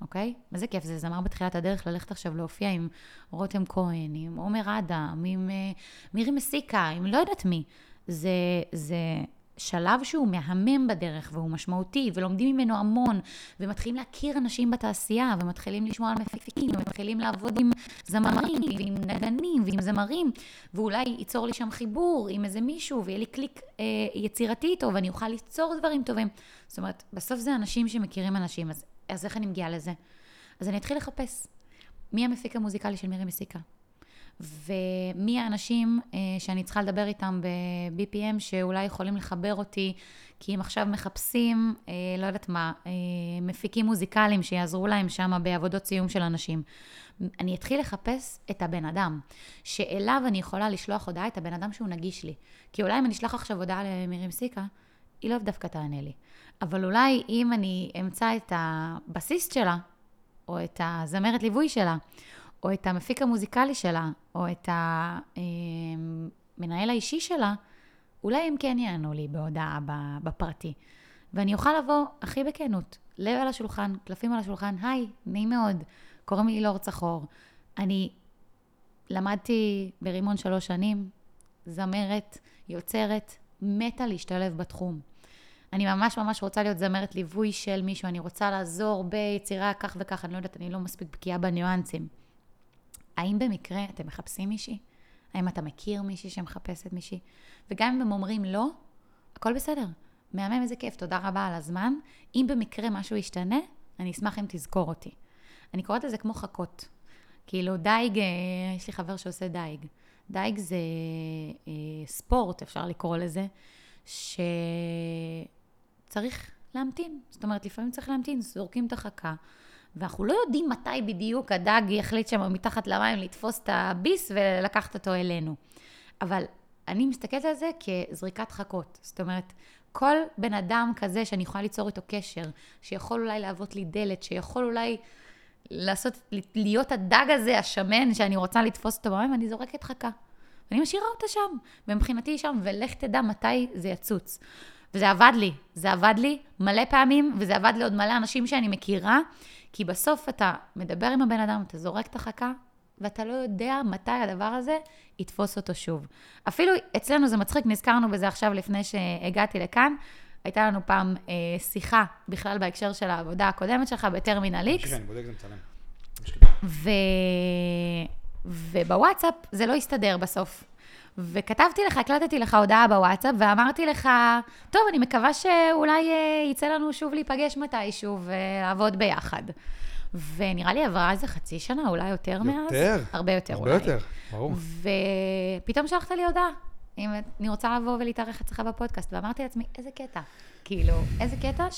אוקיי? איזה כיף זה זמר בתחילת הדרך ללכת עכשיו להופיע עם רותם כהן, עם עומר אדם, עם אה, מירי מסיקה, עם לא יודעת מי. זה, זה, שלב שהוא מהמם בדרך והוא משמעותי, ולומדים ממנו המון, ומתחילים להכיר אנשים בתעשייה, ומתחילים לשמוע על מפיקים, ומתחילים לעבוד עם זמרים, ועם נגנים, ועם זמרים, ואולי ייצור לי שם חיבור עם איזה מישהו, ויהיה לי קליק אה, יצירתי איתו, ואני אוכל ליצור דברים טובים. זאת אומרת, בסוף זה אנשים שמכירים אנשים, אז, אז איך אני מגיעה לזה? אז אני אתחיל לחפש. מי המפיק המוזיקלי של מירי מסיקה? ומי האנשים אה, שאני צריכה לדבר איתם ב-BPM שאולי יכולים לחבר אותי, כי הם עכשיו מחפשים, אה, לא יודעת מה, אה, מפיקים מוזיקליים שיעזרו להם שם בעבודות סיום של אנשים. אני אתחיל לחפש את הבן אדם, שאליו אני יכולה לשלוח הודעה, את הבן אדם שהוא נגיש לי. כי אולי אם אני אשלח עכשיו הודעה למירים סיקה, היא לא דווקא תענה לי. אבל אולי אם אני אמצא את הבסיסט שלה, או את הזמרת ליווי שלה, או את המפיק המוזיקלי שלה, או את המנהל האישי שלה, אולי הם כן יענו לי בהודעה בפרטי. ואני אוכל לבוא הכי בכנות, לב על השולחן, קלפים על השולחן, היי, נעים מאוד, קוראים לי לורד צחור. אני למדתי ברימון שלוש שנים, זמרת, יוצרת, מתה להשתלב בתחום. אני ממש ממש רוצה להיות זמרת ליווי של מישהו, אני רוצה לעזור ביצירה כך וכך, אני לא יודעת, אני לא מספיק בקיאה בניואנסים. האם במקרה אתם מחפשים מישהי? האם אתה מכיר מישהי שמחפשת מישהי? וגם אם הם אומרים לא, הכל בסדר. מהמם, איזה כיף, תודה רבה על הזמן. אם במקרה משהו ישתנה, אני אשמח אם תזכור אותי. אני קוראת לזה כמו חכות. כאילו, דייג, אה, יש לי חבר שעושה דייג. דייג זה אה, ספורט, אפשר לקרוא לזה, שצריך להמתין. זאת אומרת, לפעמים צריך להמתין, זורקים את החכה. ואנחנו לא יודעים מתי בדיוק הדג יחליט שם מתחת למים לתפוס את הביס ולקחת אותו אלינו. אבל אני מסתכלת על זה כזריקת חכות. זאת אומרת, כל בן אדם כזה שאני יכולה ליצור איתו קשר, שיכול אולי להוות לי דלת, שיכול אולי לעשות, להיות הדג הזה, השמן, שאני רוצה לתפוס אותו במים, אני זורקת חכה. ואני משאירה אותה שם, ומבחינתי היא שם, ולך תדע מתי זה יצוץ. וזה עבד לי, זה עבד לי מלא פעמים, וזה עבד לעוד מלא אנשים שאני מכירה, כי בסוף אתה מדבר עם הבן אדם, אתה זורק את החכה, ואתה לא יודע מתי הדבר הזה יתפוס אותו שוב. אפילו אצלנו זה מצחיק, נזכרנו בזה עכשיו לפני שהגעתי לכאן. הייתה לנו פעם אה, שיחה בכלל בהקשר של העבודה הקודמת שלך בטרמינל איקס. אני בודק, זה מצלם. ו... ובוואטסאפ זה לא הסתדר בסוף. וכתבתי לך, הקלטתי לך הודעה בוואטסאפ, ואמרתי לך, טוב, אני מקווה שאולי אה, יצא לנו שוב להיפגש מתישהו ולעבוד ביחד. ונראה לי עברה איזה חצי שנה, אולי יותר מאז. יותר. הרבה יותר, הרבה אולי. יותר, ברור. ופתאום שלחת לי הודעה, אם אני רוצה לבוא ולהתארח אצלך בפודקאסט, ואמרתי לעצמי, איזה קטע. כאילו, איזה קטע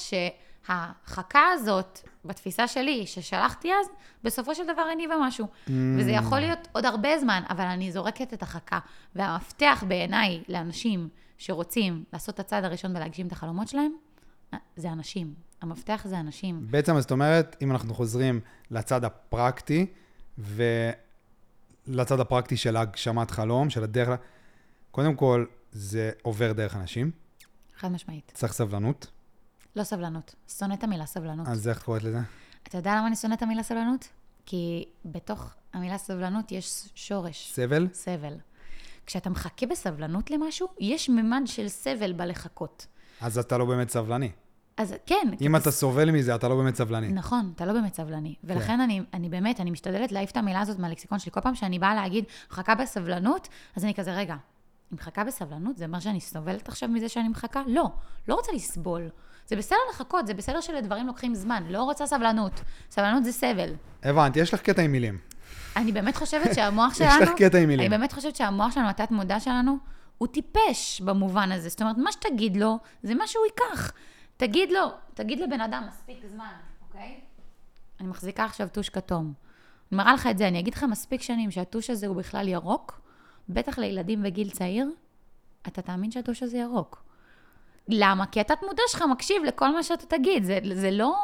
שהחכה הזאת, בתפיסה שלי, ששלחתי אז, בסופו של דבר הניבה משהו. Mm. וזה יכול להיות עוד הרבה זמן, אבל אני זורקת את החכה. והמפתח בעיניי לאנשים שרוצים לעשות את הצעד הראשון ולהגשים את החלומות שלהם, זה אנשים. המפתח זה אנשים. בעצם, אז זאת אומרת, אם אנחנו חוזרים לצד הפרקטי, ולצד הפרקטי של הגשמת חלום, של הדרך, קודם כל, זה עובר דרך אנשים. חד משמעית. צריך סבלנות. לא סבלנות. שונאת המילה סבלנות. אז איך את קוראת לזה? אתה יודע למה אני שונאת המילה סבלנות? כי בתוך המילה סבלנות יש שורש. סבל? סבל. כשאתה מחכה בסבלנות למשהו, יש ממד של סבל בלחכות. אז אתה לא באמת סבלני. אז כן. אם אתה סובל מזה, אתה לא באמת סבלני. נכון, אתה לא באמת סבלני. ולכן אני, אני באמת, אני משתדלת להעיף את המילה הזאת מהלקסיקון שלי. כל פעם שאני באה להגיד, מחכה בסבלנות, אז אני כזה, רגע, אני מחכה בסבלנות? זה אומר שאני סובלת עכשיו מזה שאני מחכה? לא, לא רוצה לסבול. זה בסדר לחכות, זה בסדר שלדברים לוקחים זמן, לא רוצה סבלנות. סבלנות זה סבל. הבנתי, יש לך קטע עם מילים. אני באמת חושבת שהמוח יש שלנו... לך קטע עם מילים. אני באמת חושבת שהמוח שלנו, התת מודע שלנו, הוא טיפש במובן הזה. זאת אומרת, מה שתגיד לו, זה מה שהוא ייקח. תגיד לו, תגיד לבן אדם מספיק זמן, אוקיי? אני מחזיקה עכשיו טוש כתום. אני מראה לך את זה, אני אגיד לך מספיק שנים שהטוש הזה הוא בכלל ירוק, בטח לילדים בגיל צעיר, אתה תאמין שהטוש הזה ירוק. למה? כי התת מודע שלך מקשיב לכל מה שאתה תגיד, זה, זה לא...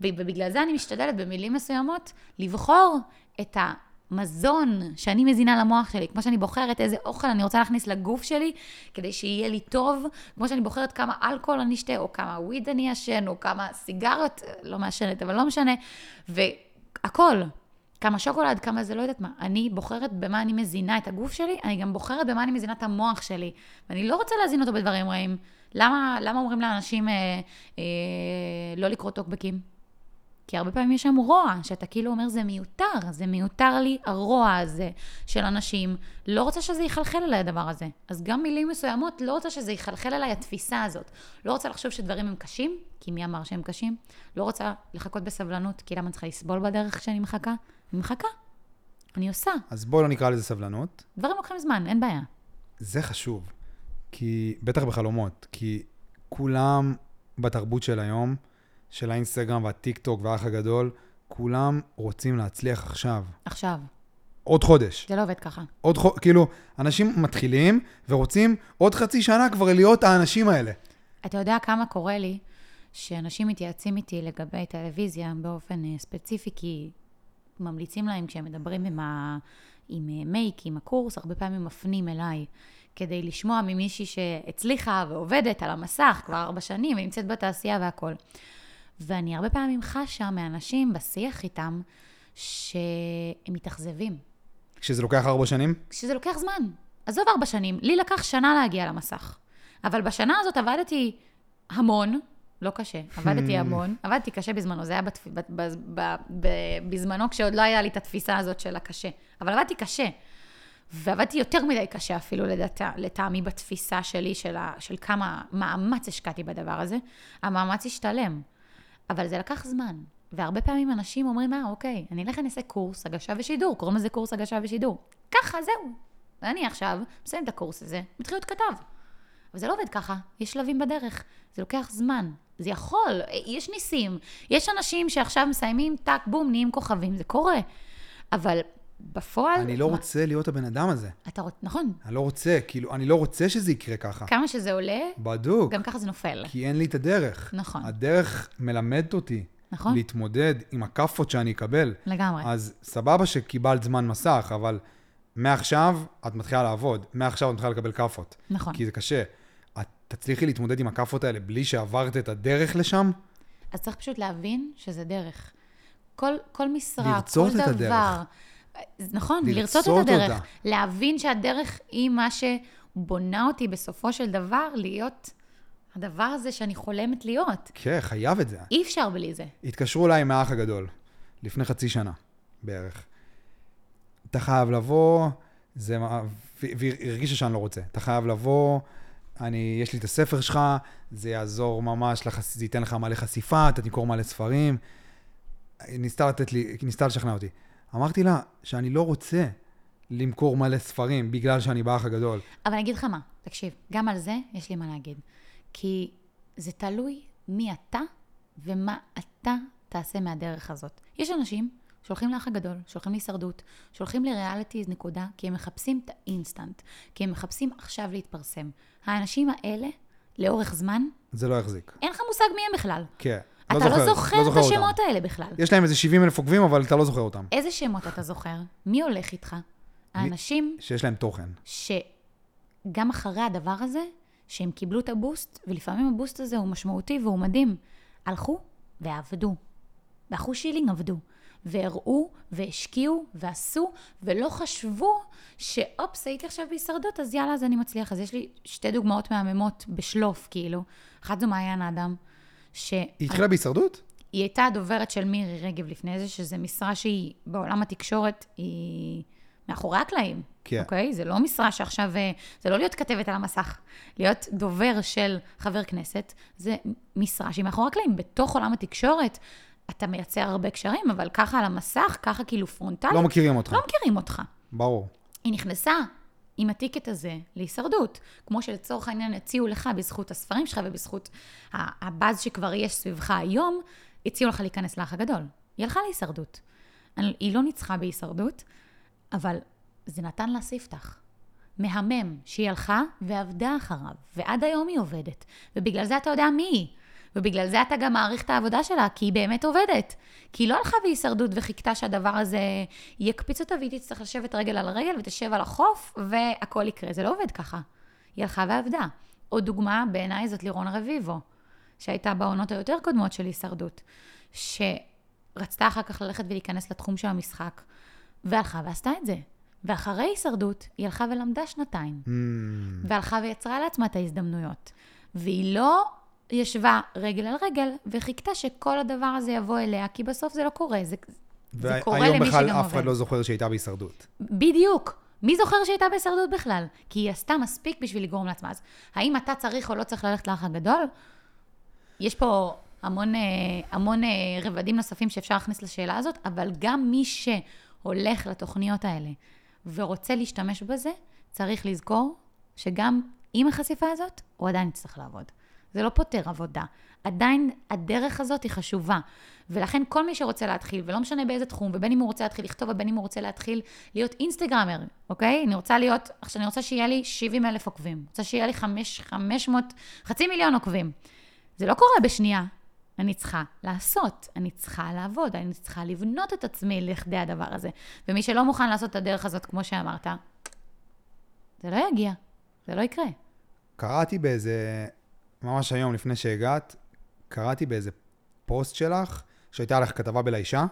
ובגלל זה אני משתדלת במילים מסוימות לבחור את המזון שאני מזינה למוח שלי, כמו שאני בוחרת איזה אוכל אני רוצה להכניס לגוף שלי, כדי שיהיה לי טוב, כמו שאני בוחרת כמה אלכוהול אני אשתה, או כמה וויד אני אשן, או כמה סיגריות, לא מעשנת, אבל לא משנה, והכל. כמה שוקולד, כמה זה, לא יודעת מה. אני בוחרת במה אני מזינה את הגוף שלי, אני גם בוחרת במה אני מזינה את המוח שלי. ואני לא רוצה להזין אותו בדברים רעים. למה, למה אומרים לאנשים אה, אה, לא לקרוא טוקבקים? כי הרבה פעמים יש שם רוע, שאתה כאילו אומר, זה מיותר, זה מיותר לי הרוע הזה של אנשים. לא רוצה שזה יחלחל אליי הדבר הזה. אז גם מילים מסוימות, לא רוצה שזה יחלחל אליי התפיסה הזאת. לא רוצה לחשוב שדברים הם קשים, כי מי אמר שהם קשים? לא רוצה לחכות בסבלנות, כי למה אני צריכה לסבול בדרך כשאני מחכה? אני מחכה. אני עושה. אז בואו לא נקרא לזה סבלנות. דברים לוקחים זמן, אין בעיה. זה חשוב. כי, בטח בחלומות, כי כולם בתרבות של היום, של האינסטגרם והטיק טוק והאח הגדול, כולם רוצים להצליח עכשיו. עכשיו. עוד חודש. זה לא עובד ככה. עוד חודש, כאילו, אנשים מתחילים ורוצים עוד חצי שנה כבר להיות האנשים האלה. אתה יודע כמה קורה לי שאנשים מתייעצים איתי לגבי טלוויזיה באופן אה, ספציפי, כי ממליצים להם כשהם מדברים עם, ה... עם אה, מייק, עם הקורס, הרבה פעמים מפנים אליי. כדי לשמוע ממישהי שהצליחה ועובדת על המסך כבר ארבע שנים ונמצאת בתעשייה והכול. ואני הרבה פעמים חשה מאנשים בשיח איתם שהם מתאכזבים. שזה לוקח ארבע שנים? שזה לוקח זמן. עזוב ארבע שנים, לי לקח שנה להגיע למסך. אבל בשנה הזאת עבדתי המון, לא קשה, עבדתי המון, עבדתי קשה בזמנו, זה היה בתפ... ב... ב... ב... ב... בזמנו כשעוד לא היה לי את התפיסה הזאת של הקשה. אבל עבדתי קשה. ועבדתי יותר מדי קשה אפילו לדעת, לטעמי בתפיסה שלי של, ה... של כמה מאמץ השקעתי בדבר הזה. המאמץ השתלם. אבל זה לקח זמן. והרבה פעמים אנשים אומרים, אה, אוקיי, אני אלך אעשה קורס הגשה ושידור, קוראים לזה קורס הגשה ושידור. ככה, זהו. ואני עכשיו מסיים את הקורס הזה, מתחיל להיות כתב. אבל זה לא עובד ככה, יש שלבים בדרך, זה לוקח זמן. זה יכול, יש ניסים. יש אנשים שעכשיו מסיימים, טאק, בום, נהיים כוכבים, זה קורה. אבל בפועל... אני לא מה? רוצה להיות הבן אדם הזה. אתה רוצה, נכון. אני לא רוצה, כאילו, אני לא רוצה שזה יקרה ככה. כמה שזה עולה, בדוק. גם ככה זה נופל. כי אין לי את הדרך. נכון. הדרך מלמדת אותי. נכון. להתמודד עם הכאפות שאני אקבל. לגמרי. אז סבבה שקיבלת זמן מסך, אבל מעכשיו את מתחילה לעבוד, מעכשיו את מתחילה לקבל כאפות. נכון. כי זה קשה. את תצליחי להתמודד עם הכאפות האלה בלי שעברת את הדרך לשם? אז צריך פשוט להבין שזה דרך. כל, כל משרה, לרצות כל את דבר. הדרך. נכון, לרצות את הדרך. אותה. להבין שהדרך היא מה שבונה אותי בסופו של דבר להיות הדבר הזה שאני חולמת להיות. כן, חייב את זה. אי אפשר בלי זה. התקשרו אליי מהאח הגדול, לפני חצי שנה בערך. אתה חייב לבוא, זה, והיא הרגישה שאני לא רוצה. אתה חייב לבוא, אני, יש לי את הספר שלך, זה יעזור ממש, לחס, זה ייתן לך מלא חשיפה, אתה תמכור מלא ספרים. ניסתה לתת לי, ניסתה לשכנע אותי. אמרתי לה שאני לא רוצה למכור מלא ספרים בגלל שאני באח הגדול. אבל אני אגיד לך מה, תקשיב, גם על זה יש לי מה להגיד. כי זה תלוי מי אתה ומה אתה תעשה מהדרך הזאת. יש אנשים שהולכים לאח הגדול, שהולכים להישרדות, שהולכים ל realities נקודה, כי הם מחפשים את האינסטנט, כי הם מחפשים עכשיו להתפרסם. האנשים האלה, לאורך זמן, זה לא יחזיק. אין לך מושג מי הם בכלל. כן. אתה לא זוכר את אותם. השמות האלה בכלל. יש להם איזה 70 אלף עוקבים, אבל אתה לא זוכר אותם. איזה שמות אתה זוכר? מי הולך איתך? האנשים שיש להם תוכן. שגם אחרי הדבר הזה, שהם קיבלו את ה boost, ולפעמים ה boost הזה הוא משמעותי והוא מדהים, הלכו ועבדו. ואחו שילינג עבדו. והראו, והשקיעו, ועשו, ולא חשבו שאופס, הייתי עכשיו בהישרדות, אז יאללה, אז אני מצליח. אז יש לי שתי דוגמאות מהממות בשלוף, כאילו. אחת זו מעיין אדם, שהיא היא התחילה בהישרדות? הייתה הדוברת של מירי רגב לפני זה, שזו משרה שהיא בעולם התקשורת, היא מאחורי הקלעים. כן. אוקיי? זה לא משרה שעכשיו, אה, זה לא להיות כתבת על המסך. להיות דובר של חבר כנסת, זה משרה שהיא מאחורי הקלעים. בתוך עולם התקשורת, אתה מייצר הרבה קשרים, אבל ככה על המסך, ככה כאילו פרונטלי, לא מכירים אותך. לא מכירים אותך. ברור. היא נכנסה עם הטיקט הזה להישרדות, כמו שלצורך העניין הציעו לך בזכות הספרים שלך ובזכות הבאז שכבר יש סביבך היום, הציעו לך להיכנס לאח הגדול. היא הלכה להישרדות. היא לא ניצחה בהישרדות, אבל זה נתן לה ספתח. מהמם שהיא הלכה ועבדה אחריו, ועד היום היא עובדת. ובגלל זה אתה יודע מי היא. ובגלל זה אתה גם מעריך את העבודה שלה, כי היא באמת עובדת. כי היא לא הלכה בהישרדות וחיכתה שהדבר הזה יקפיץ אותה והיא תצטרך לשבת רגל על רגל ותשב על החוף והכל יקרה. זה לא עובד ככה. היא הלכה ועבדה. עוד דוגמה בעיניי זאת לירון רביבו, שהייתה בעונות היותר קודמות של הישרדות, שרצתה אחר כך ללכת ולהיכנס לתחום של המשחק, והלכה ועשתה את זה. ואחרי הישרדות, היא הלכה ולמדה שנתיים. Mm, והלכה ויצרה לעצמה את ההזדמנויות. והיא לא ישבה רגל על רגל וחיכתה שכל הדבר הזה יבוא אליה, כי בסוף זה לא קורה, זה, זה קורה למי שגם עובד. והיום בכלל אף אחד לא זוכר שהיא הייתה בהישרדות. בדיוק. מי זוכר שהיא הייתה בהישרדות בכלל? כי היא עשתה מספיק בשביל לגרום לעצמה. אז האם אתה צריך או לא צריך ללכת לאח הגדול? יש פה המון, אה, המון אה, רבדים נוספים שאפשר להכניס לשאלה הזאת, אבל גם מי שהולך לתוכניות האלה ורוצה להשתמש בזה, צריך לזכור שגם עם החשיפה הזאת, הוא עדיין יצטרך לעבוד. זה לא פותר עבודה. עדיין הדרך הזאת היא חשובה. ולכן כל מי שרוצה להתחיל, ולא משנה באיזה תחום, ובין אם הוא רוצה להתחיל לכתוב, ובין אם הוא רוצה להתחיל להיות אינסטגרמר, אוקיי? אני רוצה להיות, עכשיו אני רוצה שיהיה לי 70 אלף עוקבים. רוצה שיהיה לי 5, 500, חצי מיליון עוקבים. זה לא קורה בשנייה. אני צריכה לעשות, אני צריכה לעבוד, אני צריכה לבנות את עצמי לכדי הדבר הזה. ומי שלא מוכן לעשות את הדרך הזאת, כמו שאמרת, זה לא יגיע, זה לא יקרה. קראתי באיזה, ממש היום לפני שהגעת, קראתי באיזה פוסט שלך, שהייתה לך כתבה בלישה,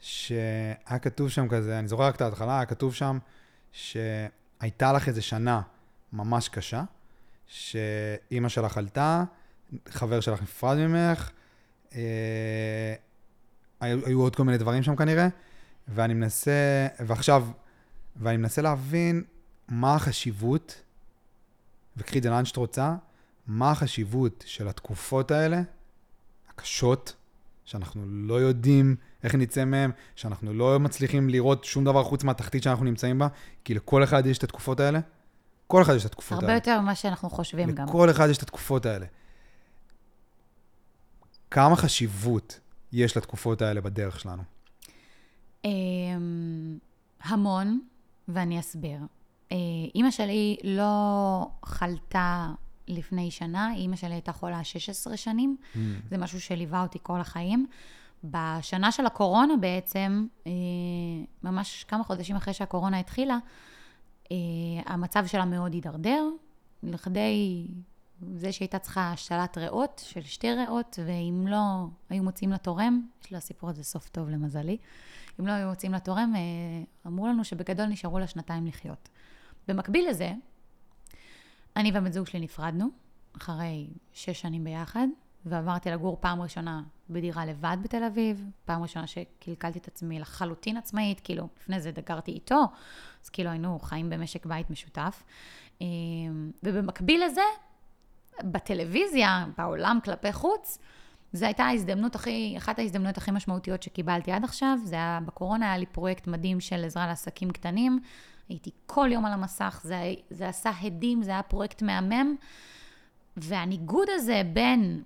שהיה כתוב שם כזה, אני זוכר רק את ההתחלה, היה כתוב שם שהייתה לך איזה שנה ממש קשה, שאימא שלך עלתה, חבר שלך נפרד ממך, אה, היו, היו עוד כל מיני דברים שם כנראה, ואני מנסה, ועכשיו, ואני מנסה להבין מה החשיבות, וקחי את זה לאן שאת רוצה, מה החשיבות של התקופות האלה, הקשות, שאנחנו לא יודעים איך נצא מהם, שאנחנו לא מצליחים לראות שום דבר חוץ מהתחתית שאנחנו נמצאים בה, כי לכל אחד יש את התקופות האלה. כל אחד יש את התקופות הרבה האלה. יותר ממה שאנחנו חושבים גם. לכל אחד יש את התקופות האלה. כמה חשיבות יש לתקופות האלה בדרך שלנו? אמ, המון, ואני אסביר. אה, אימא שלי לא חלתה לפני שנה, אימא שלי הייתה חולה 16 שנים, Mm. זה משהו שליווה אותי כל החיים. בשנה של הקורונה בעצם, אה, ממש כמה חודשים אחרי שהקורונה התחילה, אה, המצב שלה מאוד הידרדר, לכדי זה שהייתה צריכה השתלת ריאות של שתי ריאות, ואם לא היו מוצאים לה תורם, יש לסיפור הזה סוף טוב למזלי, אם לא היו מוצאים לה תורם, אה, אמרו לנו שבגדול נשארו לה שנתיים לחיות. במקביל לזה, אני והבן זוג שלי נפרדנו, אחרי שש שנים ביחד, ועברתי לגור פעם ראשונה בדירה לבד בתל אביב, פעם ראשונה שקלקלתי את עצמי לחלוטין עצמאית, כאילו, לפני זה גרתי איתו, אז כאילו היינו חיים במשק בית משותף. אה, ובמקביל לזה, בטלוויזיה, בעולם כלפי חוץ, זו הייתה ההזדמנות הכי, אחת ההזדמנויות הכי משמעותיות שקיבלתי עד עכשיו. זה היה, בקורונה היה לי פרויקט מדהים של עזרה לעסקים קטנים. הייתי כל יום על המסך, זה, זה עשה הדים, זה היה פרויקט מהמם. והניגוד הזה בין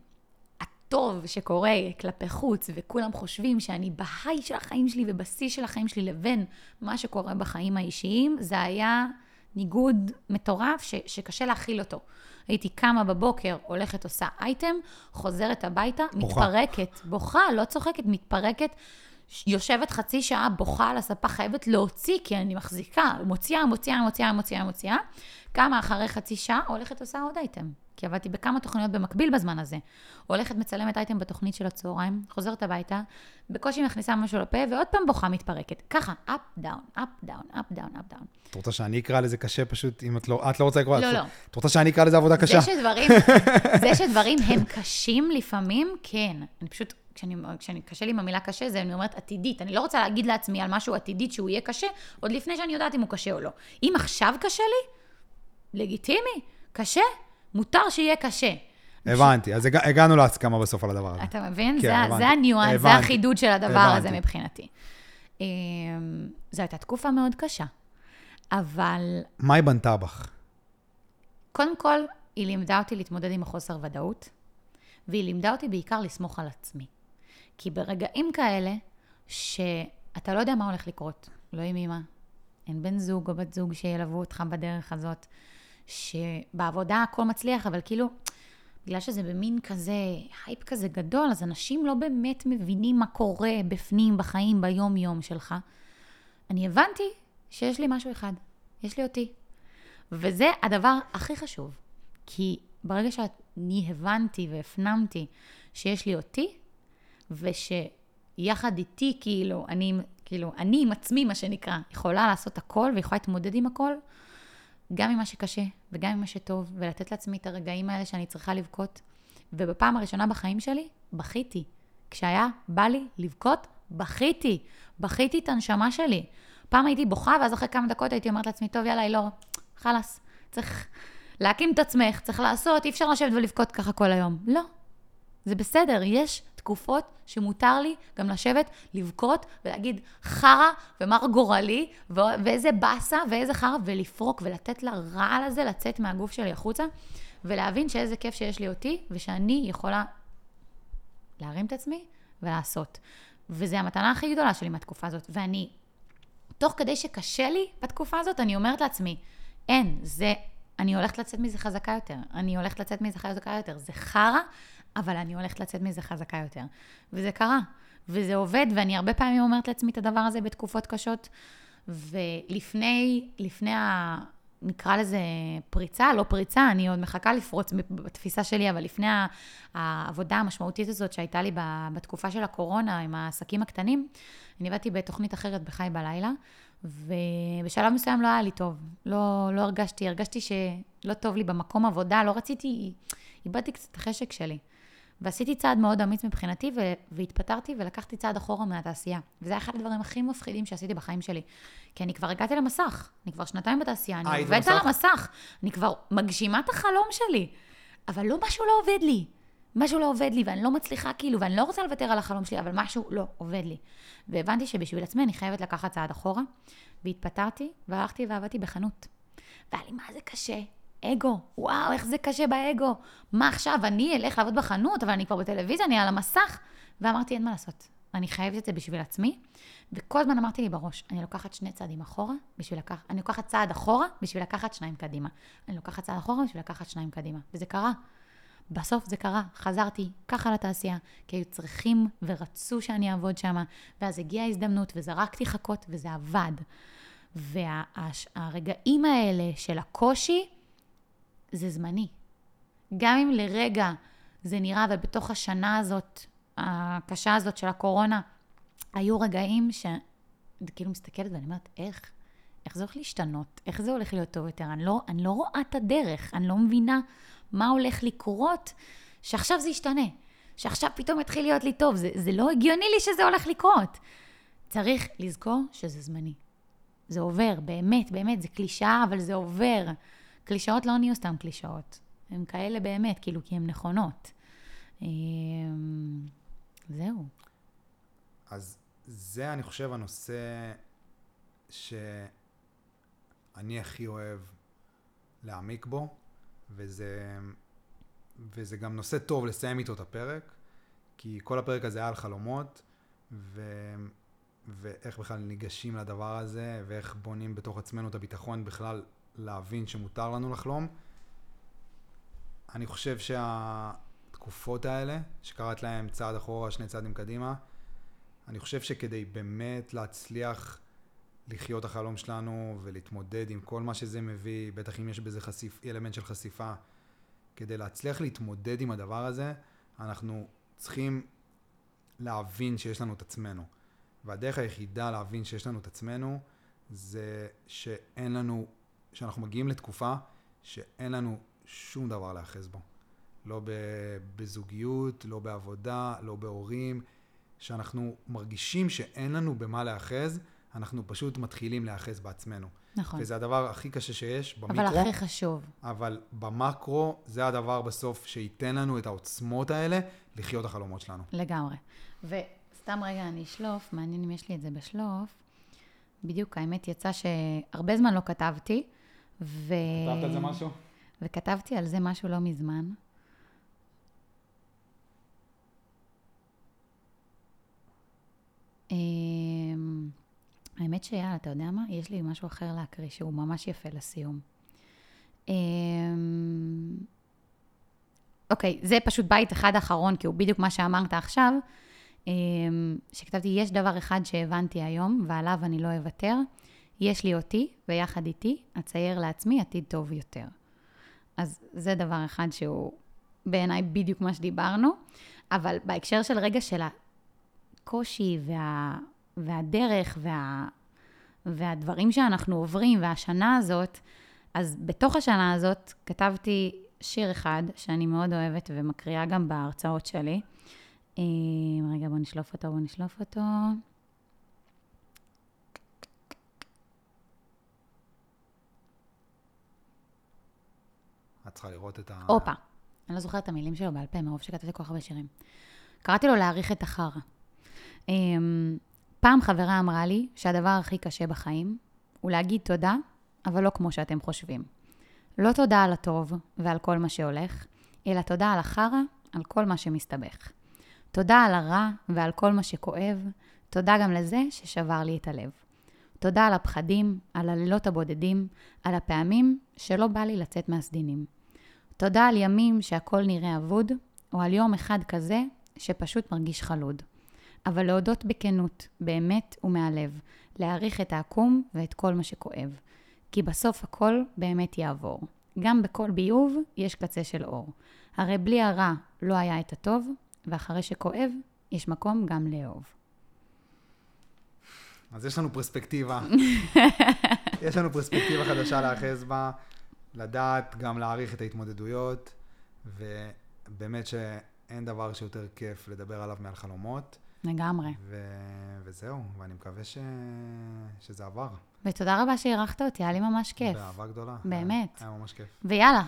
הטוב שקורה כלפי חוץ, וכולם חושבים שאני בהיי של החיים שלי ובשיא של החיים שלי, לבין מה שקורה בחיים האישיים, זה היה ניגוד מטורף ש, שקשה להכיל אותו. הייתי קמה בבוקר, הולכת, עושה אייטם, חוזרת הביתה, בוכה. מתפרקת, בוכה, לא צוחקת, מתפרקת, יושבת חצי שעה, בוכה על הספה, חייבת להוציא, כי אני מחזיקה, מוציאה, מוציאה, מוציאה, מוציאה, מוציאה. קמה אחרי חצי שעה, הולכת עושה עוד אייטם. כי עבדתי בכמה תוכניות במקביל בזמן הזה. הולכת, מצלמת אייטם בתוכנית של הצהריים, חוזרת הביתה, בקושי מכניסה משהו לפה, ועוד פעם בוכה, מתפרקת. ככה, up, down, up, down, up, down, up, down. את רוצה שאני אקרא לזה קשה פשוט, אם את לא, את לא רוצה לקרוא? לא, את, לא. את רוצה שאני אקרא לזה עבודה קשה? זה שדברים, זה שדברים הם קשים לפעמים, כן. אני פשוט, כשאני, כשאני קשה לי עם המילה קשה, זה אני אומרת עתידית. אני לא רוצה להגיד לעצמי על משהו עתידית שהוא יהיה קשה, עוד לפני שאני יודעת אם הוא קשה או לא. אם עכשיו קשה לי, לגיטימי, קשה, מותר שיהיה קשה. הבנתי, אז הגע, הגענו להסכמה בסוף על הדבר הזה. אתה מבין? כן, זה, הבנתי. זה הניואנס, זה. החידוד של הדבר הבנתי. הזה מבחינתי. אמ, זו הייתה תקופה מאוד קשה, אבל מה היא בנתה בך? קודם כל, היא לימדה אותי להתמודד עם החוסר ודאות, והיא לימדה אותי בעיקר לסמוך על עצמי. כי ברגעים כאלה, שאתה לא יודע מה הולך לקרות, לא עם אמא, אין בן זוג או בת זוג שילוו אותך בדרך הזאת, שבעבודה הכל מצליח, אבל כאילו, בגלל שזה במין כזה, הייפ כזה גדול, אז אנשים לא באמת מבינים מה קורה בפנים, בחיים, ביום-יום שלך. אני הבנתי שיש לי משהו אחד, יש לי אותי. וזה הדבר הכי חשוב. כי ברגע שאני הבנתי והפנמתי שיש לי אותי, ושיחד איתי, כאילו, אני, כאילו, אני עם עצמי, מה שנקרא, יכולה לעשות הכל ויכולה להתמודד עם הכל, גם ממה שקשה וגם ממה שטוב, ולתת לעצמי את הרגעים האלה שאני צריכה לבכות. ובפעם הראשונה בחיים שלי, בכיתי. כשהיה בא לי לבכות, בכיתי. בכיתי את הנשמה שלי. פעם הייתי בוכה, ואז אחרי כמה דקות הייתי אומרת לעצמי, טוב, יאללה, לא, חלאס, צריך להקים את עצמך, צריך לעשות, אי אפשר לשבת ולבכות ככה כל היום. לא, זה בסדר, יש תקופות שמותר לי גם לשבת, לבכות ולהגיד חרא ומר גורלי, ו- ואיזה באסה ואיזה חרא, ולפרוק ולתת לרעל הזה לצאת מהגוף שלי החוצה, ולהבין שאיזה כיף שיש לי אותי, ושאני יכולה להרים את עצמי ולעשות. וזו המתנה הכי גדולה שלי מהתקופה הזאת. ואני, תוך כדי שקשה לי בתקופה הזאת, אני אומרת לעצמי, אין, זה, אני הולכת לצאת מזה חזקה יותר. אני הולכת לצאת מזה חזקה יותר. זה חרא, אבל אני הולכת לצאת מזה חזקה יותר. וזה קרה, וזה עובד, ואני הרבה פעמים אומרת לעצמי את הדבר הזה בתקופות קשות. ולפני, לפני ה... נקרא לזה פריצה, לא פריצה, אני עוד מחכה לפרוץ בתפיסה שלי, אבל לפני העבודה המשמעותית הזאת שהייתה לי בתקופה של הקורונה עם העסקים הקטנים, אני עבדתי בתוכנית אחרת בחי בלילה, ובשלב מסוים לא היה לי טוב. לא, לא הרגשתי, הרגשתי שלא טוב לי במקום עבודה, לא רציתי, איבדתי קצת את החשק שלי. ועשיתי צעד מאוד אמיץ מבחינתי, ו- והתפטרתי ולקחתי צעד אחורה מהתעשייה. וזה היה אחד הדברים הכי מפחידים שעשיתי בחיים שלי. כי אני כבר הגעתי למסך, אני כבר שנתיים בתעשייה, אני עובדת על המסך, אני כבר מגשימה את החלום שלי. אבל לא, משהו לא עובד לי. משהו לא עובד לי, ואני לא מצליחה כאילו, ואני לא רוצה לוותר על החלום שלי, אבל משהו לא עובד לי. והבנתי שבשביל עצמי אני חייבת לקחת צעד אחורה, והתפטרתי, והלכתי ועבדתי בחנות. והיה לי מה זה קשה, אגו, וואו, איך זה קשה באגו. מה עכשיו, אני אלך לעבוד בחנות, אבל אני כבר בטלוויזיה, אני על המסך. ואמרתי, אין מה לעשות, אני חייבת את זה בשביל עצמי. וכל הזמן אמרתי לי בראש, אני לוקחת שני צעדים אחורה, בשביל לקחת, אני לוקחת צעד אחורה בשביל לקחת שניים קדימה. אני לוקחת צעד אחורה בשביל לקחת שניים קדימה. וזה קרה. בסוף זה קרה, חזרתי ככה לתעשייה, כי היו צריכים ורצו שאני אעבוד שם, ואז הגיעה ההזדמנות וזרקתי חכות וזה עבד. והרגעים האלה של הקושי, זה זמני. גם אם לרגע זה נראה, ובתוך השנה הזאת, הקשה הזאת של הקורונה, היו רגעים שאני כאילו מסתכלת ואני אומרת, איך? איך זה הולך להשתנות? איך זה הולך להיות טוב יותר? אני לא, אני לא רואה את הדרך, אני לא מבינה מה הולך לקרות, שעכשיו זה ישתנה, שעכשיו פתאום יתחיל להיות לי טוב. זה, זה לא הגיוני לי שזה הולך לקרות. צריך לזכור שזה זמני. זה עובר, באמת, באמת, זה קלישאה, אבל זה עובר. קלישאות לא נהיו סתם קלישאות. הן כאלה באמת, כאילו, כי הן נכונות. אמ, זהו. אז זה, אני חושב, הנושא שאני הכי אוהב להעמיק בו, וזה, וזה גם נושא טוב לסיים איתו את הפרק, כי כל הפרק הזה היה על חלומות, ו, ואיך בכלל ניגשים לדבר הזה, ואיך בונים בתוך עצמנו את הביטחון בכלל להבין שמותר לנו לחלום. אני חושב שהתקופות האלה, שקראת להם צעד אחורה, שני צעדים קדימה, אני חושב שכדי באמת להצליח לחיות החלום שלנו ולהתמודד עם כל מה שזה מביא, בטח אם יש בזה חשיפ, אלמנט של חשיפה, כדי להצליח להתמודד עם הדבר הזה, אנחנו צריכים להבין שיש לנו את עצמנו. והדרך היחידה להבין שיש לנו את עצמנו, זה שאין לנו שאנחנו מגיעים לתקופה שאין לנו שום דבר להאחז בו. לא בזוגיות, לא בעבודה, לא בהורים, שאנחנו מרגישים שאין לנו במה להאחז, אנחנו פשוט מתחילים להאחז בעצמנו. נכון. וזה הדבר הכי קשה שיש במיקרו. אבל הכי חשוב. אבל במקרו, זה הדבר בסוף שייתן לנו את העוצמות האלה לחיות החלומות שלנו. לגמרי. וסתם רגע אני אשלוף, מעניין אם יש לי את זה בשלוף. בדיוק, האמת יצא שהרבה זמן לא כתבתי, ו... כתבת על זה משהו? וכתבתי על זה משהו לא מזמן. אמ, האמת שיאללה, אתה יודע מה? יש לי משהו אחר להקריא שהוא ממש יפה לסיום. אמ, אוקיי, זה פשוט בית אחד אחרון, כי הוא בדיוק מה שאמרת עכשיו, אמ, שכתבתי, יש דבר אחד שהבנתי היום, ועליו אני לא אוותר, יש לי אותי, ויחד איתי אצייר לעצמי עתיד טוב יותר. אז זה דבר אחד שהוא בעיניי בדיוק מה שדיברנו, אבל בהקשר של רגע של הקושי וה, והדרך וה, והדברים שאנחנו עוברים, והשנה הזאת, אז בתוך השנה הזאת כתבתי שיר אחד שאני מאוד אוהבת ומקריאה גם בהרצאות שלי. אה, רגע, בוא נשלוף אותו, בוא נשלוף אותו. את צריכה לראות את ה... הופה. אני לא זוכרת את המילים שלו בעל פה, מרוב שכתבתי כל כך הרבה שירים. קראתי לו להעריך את החרא. אמ, פעם חברה אמרה לי שהדבר הכי קשה בחיים הוא להגיד תודה, אבל לא כמו שאתם חושבים. לא תודה על הטוב ועל כל מה שהולך, אלא תודה על החרא, על כל מה שמסתבך. תודה על הרע ועל כל מה שכואב, תודה גם לזה ששבר לי את הלב. תודה על הפחדים, על הלילות הבודדים, על הפעמים שלא בא לי לצאת מהסדינים. תודה על ימים שהכל נראה אבוד, או על יום אחד כזה שפשוט מרגיש חלוד. אבל להודות בכנות, באמת ומהלב, להעריך את העקום ואת כל מה שכואב. כי בסוף הכל באמת יעבור. גם בכל ביוב יש קצה של אור. הרי בלי הרע לא היה את הטוב, ואחרי שכואב, יש מקום גם לאהוב. אז יש לנו פרספקטיבה. יש לנו פרספקטיבה חדשה להאחז בה, לדעת גם להעריך את ההתמודדויות, ובאמת שאין דבר שיותר כיף לדבר עליו מעל חלומות. לגמרי. ו- וזהו, ואני מקווה ש- שזה עבר. ותודה רבה שאירחת אותי, היה לי ממש כיף. באהבה גדולה. באמת. היה, היה ממש כיף. ויאללה,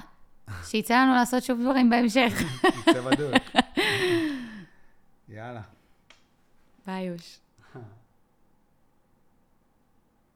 שיצא לנו לעשות שוב דברים בהמשך. יצא בדוק. יאללה. ביי, יוש.